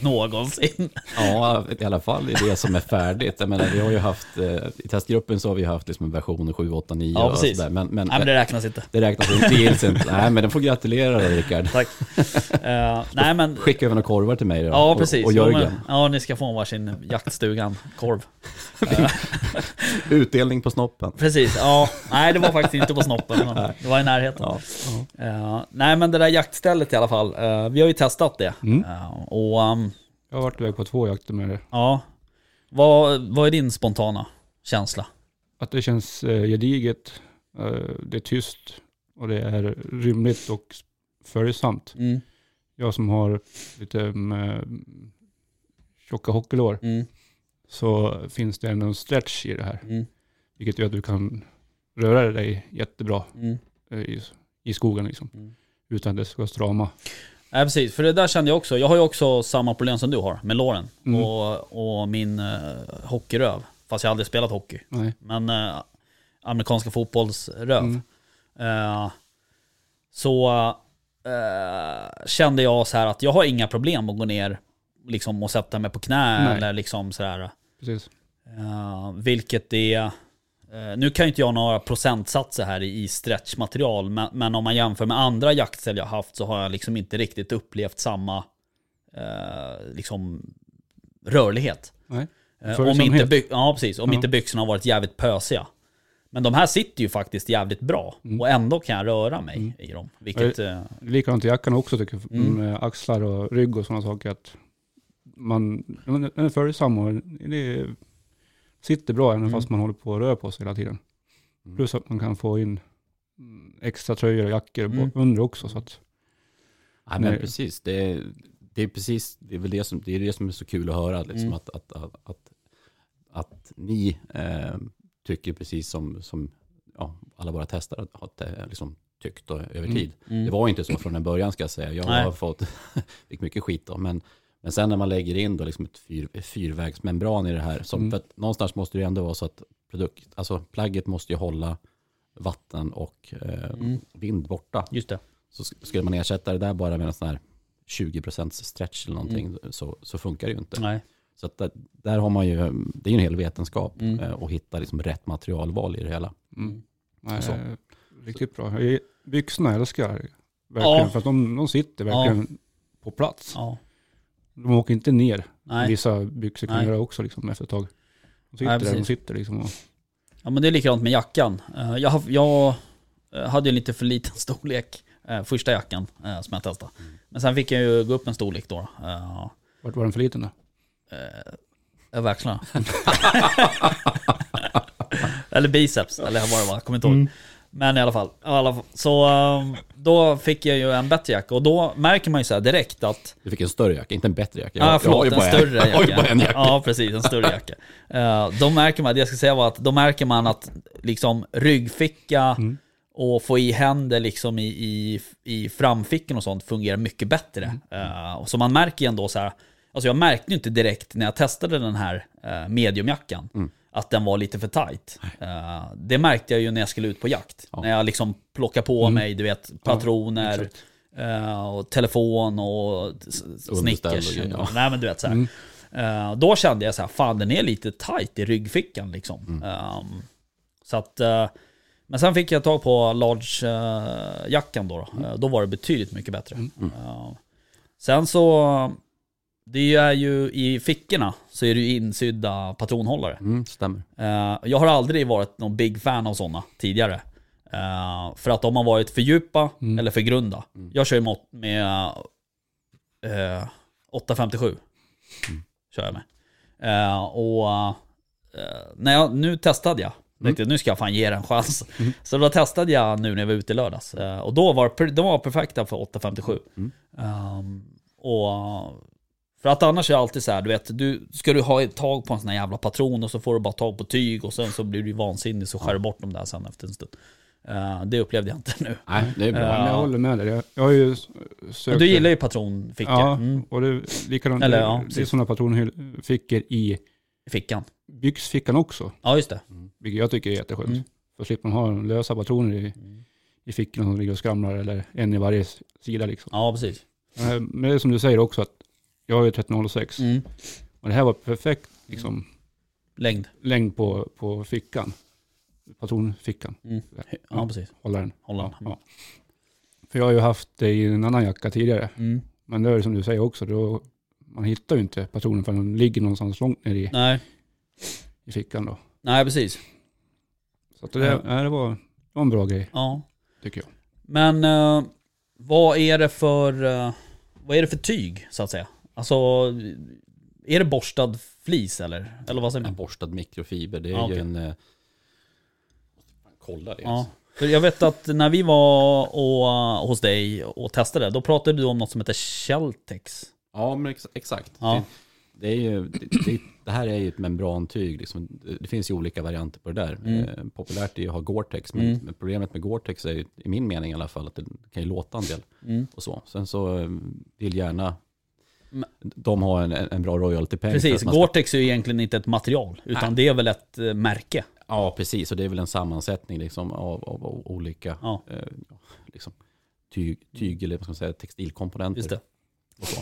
S1: Någonsin.
S3: Ja, i alla fall i det som är färdigt. Jag menar, vi har ju haft, eh, i testgruppen så har vi haft liksom en version 7, 8, 9
S1: Ja,
S3: och sådär. Men, men,
S1: Nej men det räknas inte.
S3: det räknas inte, det gills inte. Nej, men den får gratulera dig Rickard.
S1: Tack. Eh, nej men,
S3: Skicka över några korvar till mig då.
S1: ja
S3: och,
S1: precis.
S3: och
S1: Jo,
S3: Jörgen.
S1: men, ja, ni ska få varsin jaktstugan-korv.
S3: Utdelning på snoppen.
S1: Precis, ja. Nej det var faktiskt inte på snoppen, men det var i närheten.
S3: Ja.
S1: Eh, nej men det där jaktstället i alla fall, eh, vi har ju testat det.
S2: Mm.
S1: Och
S2: Jag har varit iväg på två jakter med det.
S1: ja, vad, vad är din spontana känsla?
S2: Att det känns eh, gediget, eh, det är tyst och det är rymligt och följsamt.
S1: Mm,
S2: Jag som har lite med tjocka hockeylår
S1: mm,
S2: så finns det ändå en stretch i det här.
S1: mm,
S2: Vilket gör att du kan röra dig jättebra
S1: mm.
S2: i, i skogen liksom.
S1: Mm.
S2: Utan att det ska strama.
S1: Nej precis, för det där kände jag också. Jag har ju också samma problem som du har med låren
S2: Mm.
S1: och, och min uh, hockeyröv. Fast jag har aldrig spelat hockey.
S2: Nej.
S1: Men eh, amerikanska fotbollsröv.
S2: Mm.
S1: Eh, så eh, kände jag så här att jag har inga problem att gå ner liksom, och sätta mig på knä
S2: Nej.
S1: eller liksom sådär.
S2: Precis.
S1: Uh, vilket är... eh, nu kan ju inte jag några procentsatser här i, stretchmaterial, men, men om man jämför med andra jaktställ jag haft så har jag liksom inte riktigt upplevt samma eh, liksom
S2: Nej.
S1: rörlighet. Eh, om inte, by- ja, precis, om
S2: Ja.
S1: inte byxorna har varit jävligt pösiga. Men de här sitter ju faktiskt jävligt bra
S2: Mm.
S1: och ändå kan jag röra mig i dem. Vilket... eh,
S2: Likadant i jackan också tycker jag.
S1: Mm.
S2: Med axlar och rygg och sådana saker. Att man, den är följsam och det sitter bra även
S1: Mm.
S2: fast man håller på att röra på sig hela tiden.
S3: Mm.
S2: Plus att man kan få in mm, extra tröjor och jackor
S1: Mm.
S2: under också. Så att,
S3: Nej, men precis. Det är, det är precis, det är väl det som, det är det som är så kul att höra. Liksom,
S1: Mm.
S3: att, att, att, att, ni eh, tycker precis som, som ja, alla våra testare har eh, liksom, tyckt och, över
S2: Mm.
S3: tid. Det var inte så från en början ska jag säga. Jag har fått, fick mycket skit då. Men, men sen när man lägger in då liksom ett fyr, fyrvägsmembran i det här. Som,
S2: Mm.
S3: för att någonstans måste det ändå vara så att produkt, alltså plagget måste ju hålla vatten och eh,
S1: Mm.
S3: vind borta.
S1: Just det.
S3: Så sk- skulle man ersätta det där bara med en sån här 20% stretch eller någonting så, så funkar det ju inte.
S1: Nej.
S3: Så att där, där har man ju, det är ju en hel vetenskap
S1: Mm.
S3: eh, att hitta liksom rätt materialval i det hela.
S2: mm. Nej,
S3: Så.
S2: riktigt bra. Byxorna älskar jag verkligen.
S1: Ja.
S2: För att de, de sitter verkligen på plats.
S1: Ja.
S2: De åker inte ner.
S1: Nej.
S2: Vissa byxor kan
S1: Nej.
S2: göra också liksom, efter ett tag. De sitter
S1: Nej,
S2: där de sitter liksom. Och,
S1: Ja men det är likadant med jackan. Eh, Jag, jag eh, hade ju lite för liten storlek eh, första jackan som jag testade. Men sen fick jag ju gå upp en storlek då.
S2: Vart var den för liten då?
S1: Över axlarna. eller biceps, eller vad det var, jag kommer inte ihåg.
S2: Mm.
S1: Men i alla fall. alla fall. Så eh, då fick jag ju en bättre jacka och då märker man ju så här direkt att
S3: Du fick en större jacka, inte en bättre jacka.
S1: Ja, ah, förlåt, en större
S3: jag har ju
S1: jacka.
S3: bara en jacka.
S1: Ja, precis, en större jacka. Eh, då märker man, det jag ska säga var att då märker man att liksom ryggficka
S2: Mm.
S1: och få i händer liksom i, i, i framfickan och sånt fungerar mycket bättre.
S2: Mm.
S1: Eh, och så man märker ju ändå så här, alltså jag märkte ju inte direkt när jag testade den här uh, mediumjackan
S3: Mm.
S1: Att den var lite för tight. Eh, det märkte jag ju när jag skulle ut på jakt.
S3: Ja.
S1: När jag liksom plockade på
S2: Mm.
S1: mig, du vet, patroner,
S2: exakt.
S1: eh, och telefon och
S3: och
S1: Snickers.
S3: grejer, ja.
S1: Nej men du vet så här.
S2: Mm.
S1: Eh, då kände jag så här, fan den är lite tight i ryggfickan liksom.
S3: Mm.
S1: Ehm, så att, eh, men sen fick jag tag på large-jackan då. Då. Eh, då var det betydligt mycket bättre.
S2: Mm.
S1: Eh, sen så, det är ju i fickorna så är det ju insydda patronhållare.
S3: Mm, stämmer.
S1: Eh, jag har aldrig varit någon big fan av sådana tidigare. Eh, för att de har varit för djupa
S2: Mm.
S1: eller för grunda.
S3: Mm.
S1: Jag kör ju med eh, 857.
S3: Mm.
S1: Kör jag med. Eh, och eh, när jag, nu testade jag. Tänkte,
S3: Mm.
S1: nu ska jag fan ge den en chans. Så då testade jag nu när jag var ute i lördags. Eh, och då var de var perfekta för 857.
S3: Mm.
S1: Ehm, och För att annars är det alltid så här, du vet, du, ska du ha ett tag på en sån här jävla patron och så får du bara tag på tyg och sen så blir du vansinnig så skär du bort dem där sen efter en stund. Eh, det upplevde jag inte nu.
S3: Nej, det är bra.
S2: Ja, men jag håller med dig. Jag, jag har ju sökt...
S1: Du gillar ju patronfickor.
S2: Ja,
S1: Mm,
S2: och det är likadant.
S1: Eller,
S2: det,
S1: ja,
S2: det är
S1: precis.
S2: sådana patronfickor i
S1: fickan.
S2: byxfickan också.
S1: Ja, just det.
S2: Vilket jag tycker är jätteskönt.
S1: Mm.
S2: För slipper man ha lösa patroner i, i fickorna som ligger och skramlar eller en i varje sida liksom.
S1: Ja, precis.
S2: Eh, Men det är som du säger också att jag har ju 1306
S1: Mm.
S2: och det här var perfekt liksom,
S1: Längd.
S2: längd på, på fickan. Patronfickan.
S1: Mm. Ja, precis.
S2: Hålla den.
S1: Hålla
S2: Ja, ja. För jag har ju haft det i en annan jacka tidigare.
S1: Mm.
S2: Men det är som du säger också. Då, man hittar ju inte patronen för den ligger någonstans långt ner i,
S1: Nej.
S2: i fickan då.
S1: Nej, precis.
S2: Så det,
S1: Ja.
S2: det, var, det var en bra grej
S1: Ja.
S2: tycker jag.
S1: Men eh, vad är det för eh, vad är det för tyg så att säga? Alltså är det borstad flis eller? Eller vad säger
S3: En
S1: man?
S3: borstad mikrofiber, det är
S1: Ja,
S3: ju
S1: okej.
S3: en... eh, Kolla det.
S1: Ja. För jag vet att när vi var och, eh, hos dig och testade, då pratade du om något som heter Sheltex.
S3: Ja, men ex exakt.
S1: Ja.
S3: Det, är ju, det, det, här är ju ett membrantyg. Liksom. Det, finns ju olika varianter på det där.
S1: Mm.
S3: Eh, populärt är ju att ha Gore-Tex, men,
S1: Mm.
S3: problemet med Gore-Tex är ju, i min mening i alla fall, att det kan ju låta en del.
S1: Mm.
S3: Och så. Sen så eh, vill gärna de ha en, en bra royalty-peng.
S1: Precis,
S3: ska-
S1: Gore-Tex är ju egentligen inte ett material, utan
S3: Nej.
S1: det är väl ett eh, märke.
S3: Ja, precis. Och det är väl en sammansättning liksom, av, av, av olika
S1: Ja.
S3: eh, liksom, tyg, tyg eller vad ska man säga, textilkomponenter.
S1: Just det.
S3: Och så.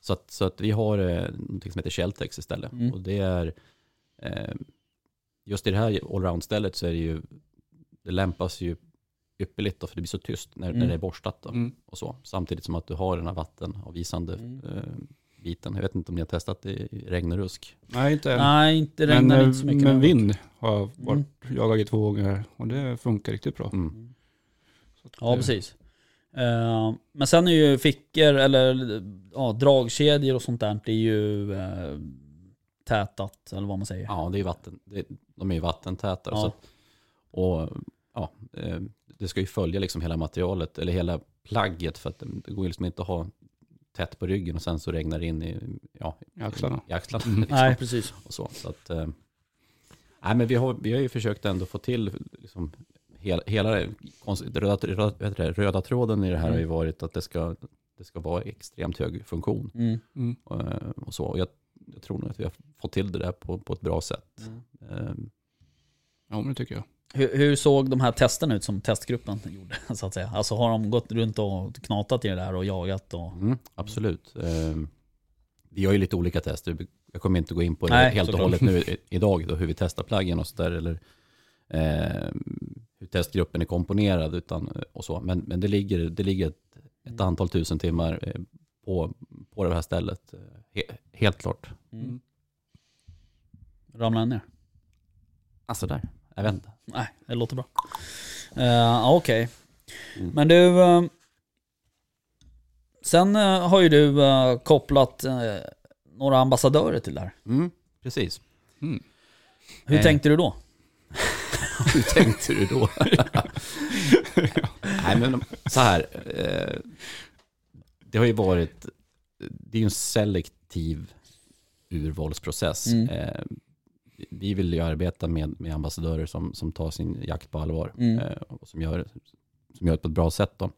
S3: Så, att, så att vi har eh, någonting som heter Sheltex istället.
S1: Mm.
S3: Och det är, eh, just i det här allround-stället så är det ju, det lämpas ju ypperligt då, för det blir så tyst när,
S1: Mm.
S3: när det är borstat. Då,
S2: Mm.
S3: och så. Samtidigt som att du har den här vattenavvisande
S1: Mm.
S3: eh, biten. Jag vet inte om ni har testat det i regn och rusk.
S2: Nej, inte än.
S1: Nej, inte
S2: Men,
S1: regnar
S2: eh,
S1: inte så mycket.
S2: men vind har jag varit jagad i två gånger och det funkar riktigt bra.
S3: Mm.
S2: Så att,
S1: Ja, precis. Eh, men sen är ju fickor eller ja, dragkedjor och sånt där, det är ju eh, tätat eller vad man säger.
S3: Ja, det är vatten, det, de är ju vattentäta.
S1: Ja.
S3: Så att, och ja, eh, det ska ju följa liksom hela materialet, eller hela plagget, för att det, går ju liksom inte att ha tätt på ryggen och sen så regnar det in i, ja,
S2: I axlarna.
S3: I axlarna
S2: Mm.
S3: liksom.
S1: Nej, precis.
S3: och så. så att, eh, nej, men vi har, vi har ju försökt ändå få till liksom, hela, hela röda, röda, röda tråden i det här
S1: Mm.
S3: har ju varit att det ska, det ska vara extremt hög funktion.
S1: Mm.
S2: Mm.
S3: eh, Och, så. Och jag, jag tror nog att vi har fått till det där på, på ett bra sätt. Eh,
S2: Ja, men det tycker jag.
S1: Hur, hur såg de här testerna ut som testgruppen gjorde? Så att säga? Alltså har de gått runt och knatat i det där och jagat? Och...
S3: Mm, absolut. Eh, vi har ju lite olika tester. Jag kommer inte gå in på det
S1: Nej,
S3: helt och hållet nu idag, då, hur vi testar plaggen och så där, eller eh, hur testgruppen är komponerad. Utan, eh, och så. Men, men det ligger, det ligger ett, ett antal tusen timmar eh, på, på det här stället. eh, He, helt klart.
S1: Mm. Ramlade ner?
S3: Alltså där, jag vet inte.
S1: Nej, det låter bra. Uh, Okej.
S3: Mm.
S1: Men du, eh, sen eh, har ju du kopplat några ambassadörer till det här.
S3: Mm, precis.
S2: Mm.
S1: Hur
S3: Eh.
S1: tänkte du då?
S3: Hur tänkte du då? Nej men så här. Det har ju varit, det är ju en selektiv urvalsprocess.
S1: Mm.
S3: Vi vill ju arbeta med, med ambassadörer som, som tar sin jakt på allvar.
S1: Mm.
S3: Eh, och som gör, som gör det på ett bra sätt. Då.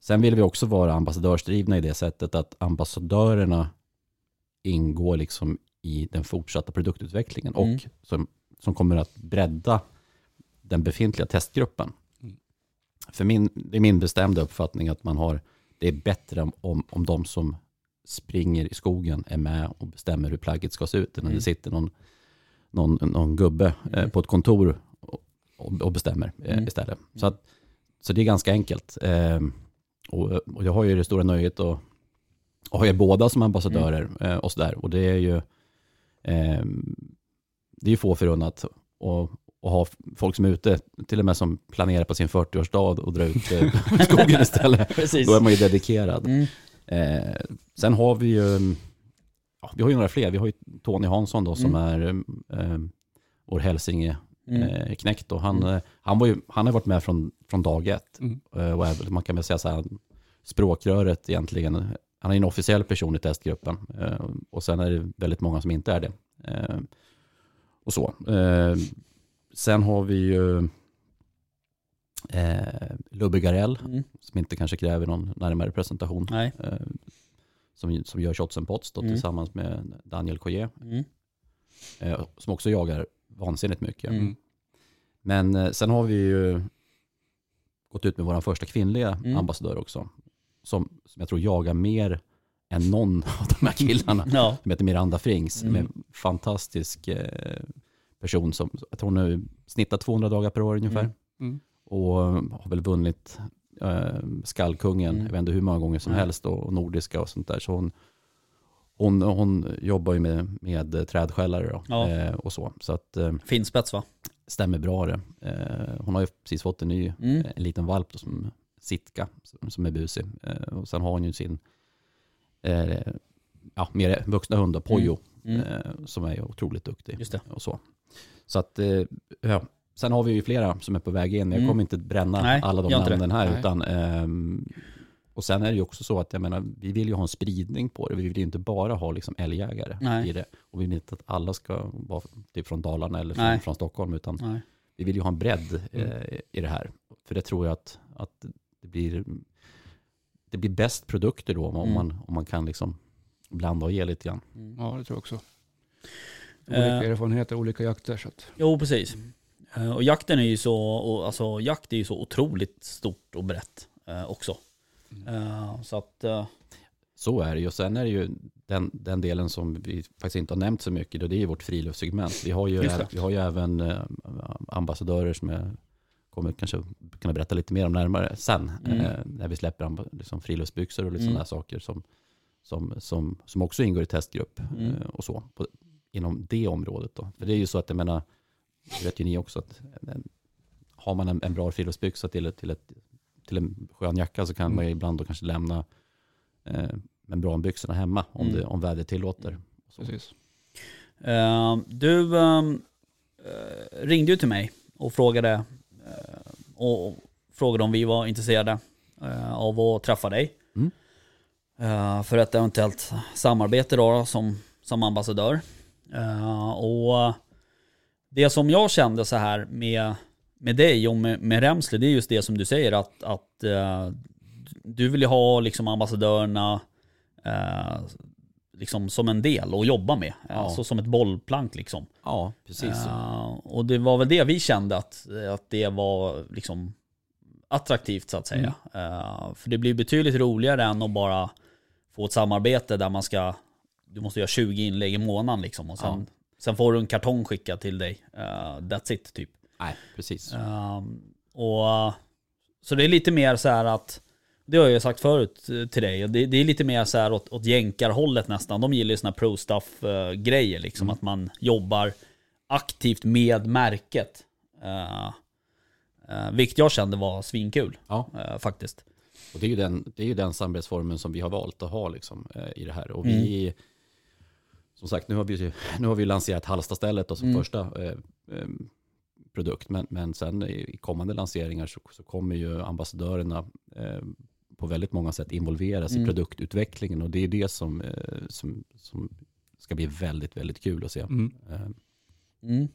S3: Sen vill vi också vara ambassadörsdrivna i det sättet att ambassadörerna ingår liksom i den fortsatta produktutvecklingen
S1: Mm.
S3: och som, som kommer att bredda den befintliga testgruppen.
S2: Mm.
S3: För min, det är min bestämda uppfattning att man har, det är bättre om, om, om de som springer i skogen är med och bestämmer hur plagget ska se ut än när
S1: Mm.
S3: det sitter någon, någon, någon gubbe eh,
S1: Mm.
S3: på ett kontor och, och, bestämmer eh,
S1: Mm.
S3: istället. Så, att, så det är ganska enkelt. Eh, och, och jag har ju det stora nöjet att, att ha er båda som ambassadörer eh, och sådär. Och det är ju eh, det är ju få förunnat att ha folk som är ute, till och med som planerar på sin 40-årsdag och drar ut eh, skogen istället.
S1: Precis.
S3: Då är man ju dedikerad.
S1: Mm.
S3: Eh, sen har vi ju, ja, vi har ju några fler. Vi har ju Tony Hansson då som är eh, vår hälsinge
S1: Mm.
S3: eh, knäckt. Då. Han,
S1: Mm.
S3: eh, han, var ju, han har varit med från, från dag ett.
S2: Mm.
S3: Eh, och är, man kan väl säga så här, språkröret egentligen han är en officiell person i testgruppen. Och sen är det väldigt många som inte är det. Och så. Sen har vi ju Lubbe Garell,
S1: Mm.
S3: som inte kanske kräver någon närmare presentation.
S1: Nej.
S3: Som, som gör Shots and Pots då,
S1: Mm.
S3: tillsammans med Daniel Collier.
S1: Mm.
S3: Eh, som också jagar vansinnigt mycket.
S1: Mm.
S3: Men eh, sen har vi ju gått ut med vår första kvinnliga
S1: Mm.
S3: ambassadör också. Som, som jag tror jagar mer än någon av de här killarna.
S1: Ja.
S3: Som heter Miranda Frings.
S1: Mm.
S3: Med en fantastisk eh, person som, jag tror hon har snittat 200 dagar per år ungefär.
S1: Mm.
S2: Mm.
S3: Och har väl vunnit Skallkungen,
S1: Mm.
S3: jag vet inte hur många gånger som
S1: Nej.
S3: helst. Och, nordiska och sånt där. Så hon, hon, hon jobbar ju med, med trädskällare då,
S1: Ja.
S3: eh, och så. Så att eh,
S1: Fin spets va?
S3: stämmer bra det. Eh, hon har ju precis fått en ny,
S1: Mm.
S3: en liten valp då, som Sitka, som- som är busig. Eh, och sen har hon ju sin eh, ja, mer vuxna hund, Pojo,
S1: Mm.
S3: eh, som är otroligt duktig.
S1: Just det.
S3: Och så. så att, eh, ja. Sen har vi ju flera som är på väg in. Jag
S1: Mm.
S3: kommer inte bränna
S1: Nej,
S3: alla de namnen här.
S2: Nej.
S3: Utan, ehm, och sen är det ju också så att jag menar, vi vill ju ha en spridning på det. Vi vill ju inte bara ha liksom älgjägare
S1: Nej.
S3: i det. Och vi vill inte att alla ska vara typ från Dalarna eller från, från Stockholm. Utan
S1: Nej.
S3: vi vill ju ha en bredd
S2: Mm.
S3: eh, i det här. För det tror jag att, att det blir det blir bäst produkter då om,
S1: Mm.
S3: man, om man kan liksom blanda och ge lite grann.
S1: Mm.
S2: Ja, det tror jag också.
S1: Eh.
S2: Olika erfarenheter, olika jakter. Så att,
S1: Jo, precis. Eh, Och jakten är ju så, alltså jakt är ju så otroligt stort och brett eh, också. Eh, så att,
S3: Så är det ju. Och sen är det ju den, den delen som vi faktiskt inte har nämnt så mycket. Då det är ju vårt friluftssegment. Vi har ju, vi har ju även ambassadörer som jag kommer kanske kunna berätta lite mer om närmare sen.
S1: Mm.
S3: När vi släpper liksom friluftsbyxor och lite
S1: Mm.
S3: sådana saker som, som, som, som också ingår i testgrupp
S1: Mm.
S3: och så. På, inom det området då. För det är ju så att jag menar, det vet ju ni också, att en, har man en, en bra friluftsbyxa till, till, ett, till en skön jacka så kan
S2: Mm.
S3: man ju ibland då kanske lämna eh, membranbyxorna hemma om,
S1: Mm.
S3: det, om vädret tillåter. Så.
S2: precis.
S1: eh, du eh, ringde ju till mig och frågade, eh, och, frågade om vi var intresserade eh, av att träffa dig.
S3: Mm.
S1: Eh, för ett eventuellt samarbete då, då som, som ambassadör. Eh, och det som jag kände så här med, med dig och med, med Remsle, det är just det som du säger att, att eh, du vill ju ha liksom ambassadörerna eh, liksom som en del att jobba med.
S3: Ja.
S1: Alltså som ett bollplank liksom.
S3: Ja, precis.
S1: Eh, och det var väl det vi kände att, att det var liksom attraktivt så att säga. Eh, för det blir betydligt roligare än att bara få ett samarbete där man ska, du måste göra 20 inlägg i månaden liksom. Och sen, sen får du en kartong skickad till dig. Eh, that's it typ.
S3: Nej, precis.
S1: Ehm, och, så det är lite mer så här att, det har jag ju sagt förut eh, till dig, det, det är lite mer så här åt, åt jänkarhållet nästan. De gillar ju såna här pro stuff eh, grejer liksom, att man jobbar aktivt med märket. Uh, vilket jag kände var svinkul
S3: Ja,
S1: eh, faktiskt.
S3: och det är ju den, det är ju den samarbetsformen som vi har valt att ha liksom, eh, i det här. Och vi, som sagt, nu har vi, nu har vi lanserat Hallstastället då som
S1: Mm.
S3: första eh, eh, produkt. Men, men sen i kommande lanseringar så, så kommer ju ambassadörerna eh, på väldigt många sätt involveras
S1: Mm.
S3: i produktutvecklingen. Och det är det som, eh, som, som ska bli väldigt, väldigt kul att se.
S2: Mm.
S3: Eh,
S1: Mm.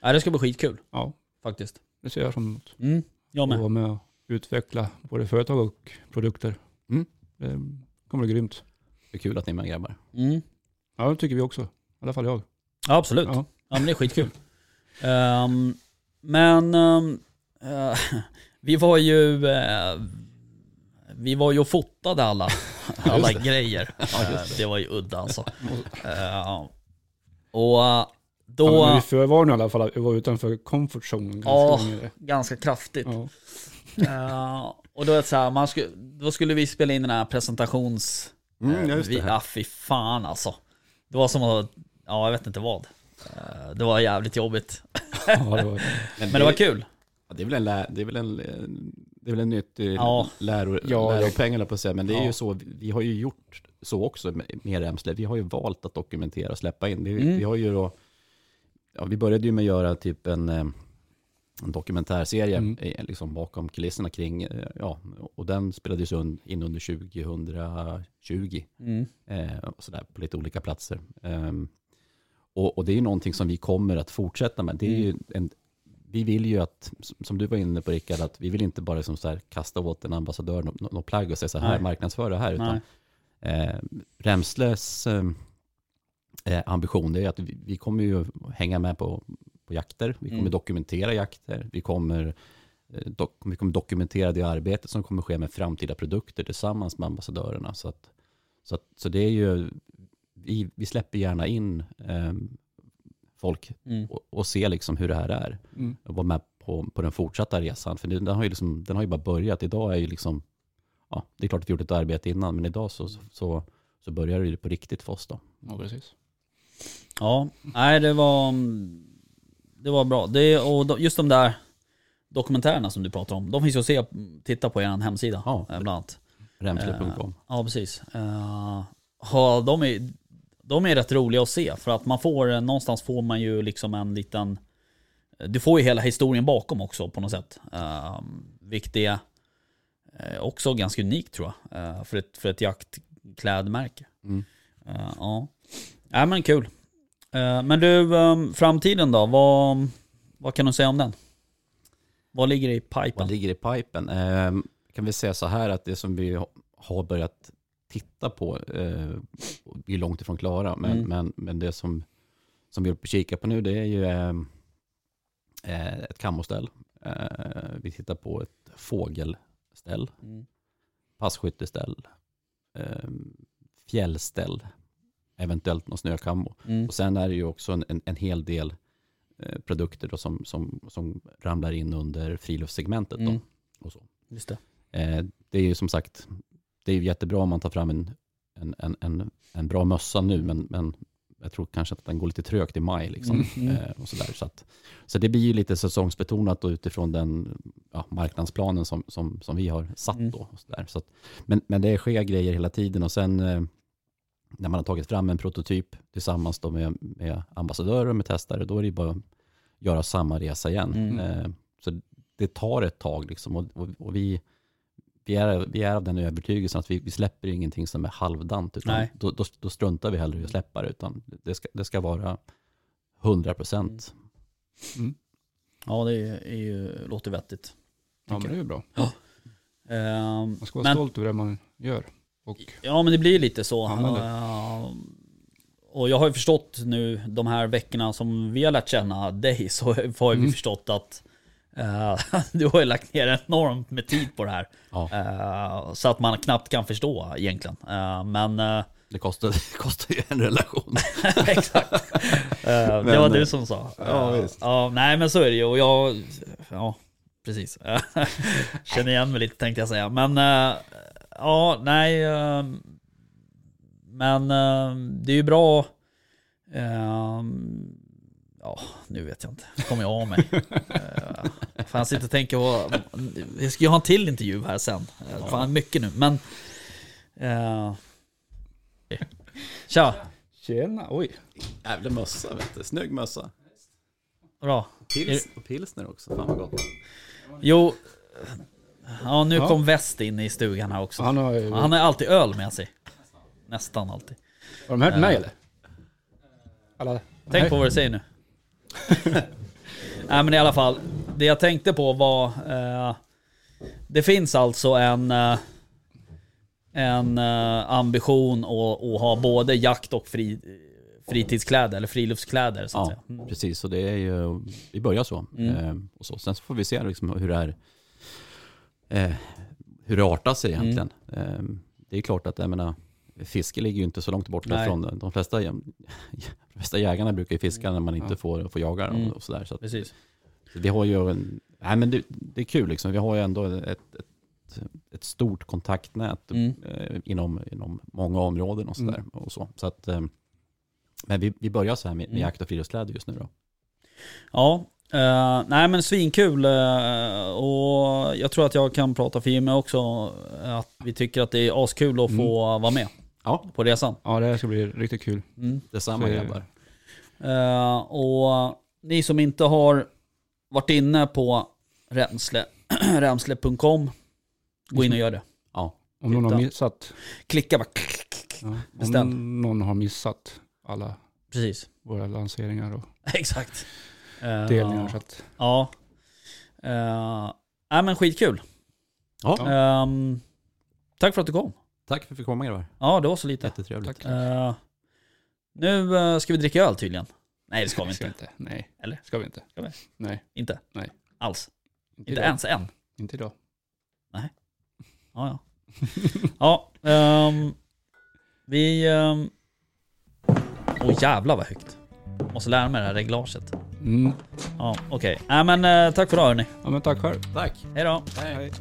S1: Ja, det ska bli skitkul
S2: Ja,
S1: faktiskt.
S2: det ser jag fram emot.
S1: Mm. Jag
S2: Att
S1: med.
S2: vara med och utveckla både företag och produkter.
S3: Mm.
S2: Det kommer bli grymt.
S3: det är kul att ni är med grabbar.
S1: Mm.
S2: Ja, det tycker vi också. I alla fall jag.
S1: Ja, absolut.
S2: Ja.
S1: Ja men det är skitkul. Ehm, men ehm, eh, vi var ju eh, vi var ju och fotade alla, alla grejer. Eh, det var ju udda alltså. Eh, och eh,
S2: Då... Ja, vi förvarnade i alla fall att vi var utanför comfort zone ganska
S1: Ja.
S2: länge.
S1: ganska kraftigt.
S2: Ja.
S1: Eh, och då är det så här, man skulle, då skulle vi spela in den här presentations...
S3: Mm, det.
S1: vi, ja fy fan alltså. Det var som att, ja jag vet inte vad. Eh, det var jävligt jobbigt.
S2: Ja, det var,
S1: Men det var kul.
S3: Ja, det är väl en, lä, det är väl en, det är väl en nyttig
S1: Ja.
S3: läro,
S2: Ja, det-
S3: läropeng eller på att säga. Men det är
S1: Ja.
S3: ju så, vi har ju gjort så också med, med Remsle. Vi har ju valt att dokumentera och släppa in. Vi,
S1: Mm.
S3: vi har ju då, ja, vi började ju med att göra typ en, eh, en dokumentärserie
S2: Mm.
S3: eh, liksom bakom kulisserna kring, eh, ja, och den spelades in under 2020.
S1: Mm.
S3: eh, sådär, på lite olika platser. Ehm, och, och det är ju någonting som vi kommer att fortsätta med. Det är ju en, vi vill ju att, som du var inne på Rickard, att vi vill inte bara liksom så här kasta åt en ambassadör något, något plagg och säga så här,
S1: Nej.
S3: marknadsföra det här, utan eh, Remsles eh, eh, ambition det är att vi, vi kommer ju hänga med på, på jakter, vi kommer
S1: Mm.
S3: dokumentera jakter, vi kommer, eh, dok, vi kommer dokumentera det arbete som kommer ske med framtida produkter tillsammans med ambassadörerna. Så, att, så, att, så det är ju, vi, vi släpper gärna in eh, folk
S1: Mm.
S3: och, och ser liksom hur det här är
S2: Mm.
S3: och vara med på, på den fortsatta resan. För den har, ju liksom, den har ju bara börjat. Idag är ju liksom, ja, det är klart att vi gjort ett arbete innan, men idag så, så, så börjar det ju på riktigt för oss då.
S2: Ja, precis.
S1: Ja, nej det var, det var bra. Det, och just de där dokumentärerna som du pratar om, de finns ju att se, titta på er hemsida.
S3: Ja.
S1: eh, Bland annat.
S3: Remsle.com.
S1: Ja, precis. Ja, de, är, de är rätt roliga att se för att man får, någonstans får man ju liksom en liten... Du får ju hela historien bakom också på något sätt. Uh, vilket är eh, också ganska unikt tror jag. eh, för, ett, för ett jaktklädmärke.
S3: Mm.
S1: Eh, ja. ja, men kul. Eh, men du, um, framtiden då? Vad, vad kan du säga om den? Vad ligger i pipen?
S3: Vad ligger i pipen? Eh, kan vi säga så här att det som vi har börjat titta på, eh, vi är långt ifrån klara, men,
S1: Mm.
S3: men, men det som, som vi håller på att kika på nu det är ju eh, eh, ett kammoställ. Eh, vi tittar på ett fågelställ,
S1: Mm.
S3: passkytteställ, eh, fjällställ, eventuellt någon snökammo.
S1: Mm.
S3: Och sen är det ju också en, en, en hel del eh, produkter då som, som, som ramlar in under friluftssegmentet. Då,
S1: Mm.
S3: och så.
S1: Just det.
S3: Eh, det är ju som sagt, det är ju jättebra om man tar fram en, en, en, en, en bra mössa nu, men, men jag tror kanske att den går lite trögt i maj. Liksom,
S1: Mm, mm.
S3: Eh, och så där, så, att, så det blir ju lite säsongsbetonat utifrån den ja, marknadsplanen som, som, som vi har satt.
S1: Mm.
S3: Då, och så där. Så att, men, men det sker grejer hela tiden och sen när man har tagit fram en prototyp tillsammans då med, med ambassadörer och med testare, då är det bara att göra samma resa igen.
S1: Mm.
S3: Eh, så det tar ett tag liksom, och, och, och vi, vi, är, vi är av den övertygelsen att vi, vi släpper ingenting som är halvdant, utan
S1: Nej.
S3: då, då, då struntar vi hellre i att släppa det, utan det ska, det ska vara 100
S1: Mm.
S3: procent.
S1: Ja, det är, är ju, låter vettigt.
S2: Ja, men det är ju bra.
S1: Ehm,
S2: Man ska vara
S1: men,
S2: stolt över det man gör. Och
S1: Ja, men det blir lite så.
S2: Men
S1: Ehm, och jag har ju förstått nu de här veckorna som vi har lärt känna dig, så har ju vi
S2: Mm.
S1: förstått att eh, du har ju lagt ner enormt med tid på det här.
S3: Ja,
S1: Eh, så att man knappt kan förstå egentligen. Eh, men eh,
S3: det kostar, det kostar ju en relation.
S1: Exakt. Eh, det
S3: Men,
S1: var
S3: eh,
S1: du som sa.
S3: ja,
S1: Eh,
S3: visst.
S1: ja, nej men så är det ju. Och jag, ja precis. Känner igen mig lite tänkte jag säga. Men eh, ja, nej. eh, men eh, det är ju bra. eh, Ja, nu vet jag inte. Kommer jag av mig. Uh, fan, jag sitter och tänker på... Jag ska ju ha en till intervju här sen. Uh, fan, mycket nu. Men... eh, Tja!
S2: tjena, oj.
S3: Jävla mössa, vet du. Snygg mössa.
S1: Bra.
S3: Pils, och pilsner också, fan vad gott.
S1: Jo, ja nu
S2: Ja.
S1: kom Väst in i stugan här också.
S2: Han har.
S1: Han har alltid öl med sig. Nästan alltid.
S2: Har de hört mig eller? Alla?
S1: Tänk
S2: Nej.
S1: på vad du säger nu. Nej men i alla fall, det jag tänkte på var... Eh, det finns alltså en... Eh, en eh, ambition att, att ha både jakt och fri, fritidskläder, eller friluftskläder så att
S3: Ja,
S1: säga. Mm.
S3: precis. Och det är ju, vi börjar så.
S1: Mm.
S3: Eh, och så. Sen så får vi se liksom hur det är, eh, hur det artar sig
S1: Mm.
S3: egentligen. Eh, det är klart att, jag menar, fiske ligger ju inte så långt borta
S1: Nej.
S3: från de flesta, de flesta jägarna brukar ju fiska när man inte
S2: Ja.
S3: får, får jaga dem
S1: Mm.
S3: och sådär. Så att,
S1: Precis.
S3: så vi har ju en, nej men det, det är kul liksom. Vi har ju ändå ett, ett, ett stort kontaktnät
S1: Mm.
S3: eh, inom, inom många områden och sådär. Och så. Så att, eh, men vi, vi börjar så här med, med
S1: Mm.
S3: jakt och friluftskläder just nu då.
S1: Ja, eh, nej men svinkul. eh, och jag tror att jag kan prata för Jimmy också. Att vi tycker att det är askul att få vara med
S3: Ja,
S1: på resan.
S2: Ja, det här ska bli riktigt kul.
S1: Mm.
S3: detsamma
S2: Så-
S3: grabbar.
S1: Eh, och ni som inte har varit inne på Remsle, remsle.com. Gå in och gör det.
S3: Ja,
S2: Om någon har
S1: Titta.
S2: missat,
S1: Klicka bara.
S2: ja,
S1: Beställ.
S2: om någon har missat alla
S1: Precis.
S2: våra lanseringar och
S1: Exakt. Eh,
S2: delningar. Så att,
S1: Ja. Uh, nej men skitkul.
S3: ja.
S1: Ehm, tack för att du kom.
S3: tack för att vi fick komma grabbar.
S1: Ja, det var så lite.
S3: Jättetrevligt.
S1: Eh, nu eh, ska vi dricka öl tydligen. Nej det ska vi
S2: Ska
S1: inte.
S2: Nej.
S1: Eller?
S2: Ska vi inte?
S1: Ska vi?
S2: Nej.
S1: Inte?
S2: Nej.
S1: Alls? Inte
S2: idag.
S1: ens än?
S2: Inte idag.
S1: Ja, ja. ja, ehm, vi... Åh oh, jävlar vad högt. Måste lära mig det här reglaget.
S2: Mm.
S1: Ja, okej. Nej men eh, tack för idag hörni.
S2: Ja men tack själv.
S3: Tack.
S1: Hej då.
S3: Hej.
S2: Hej.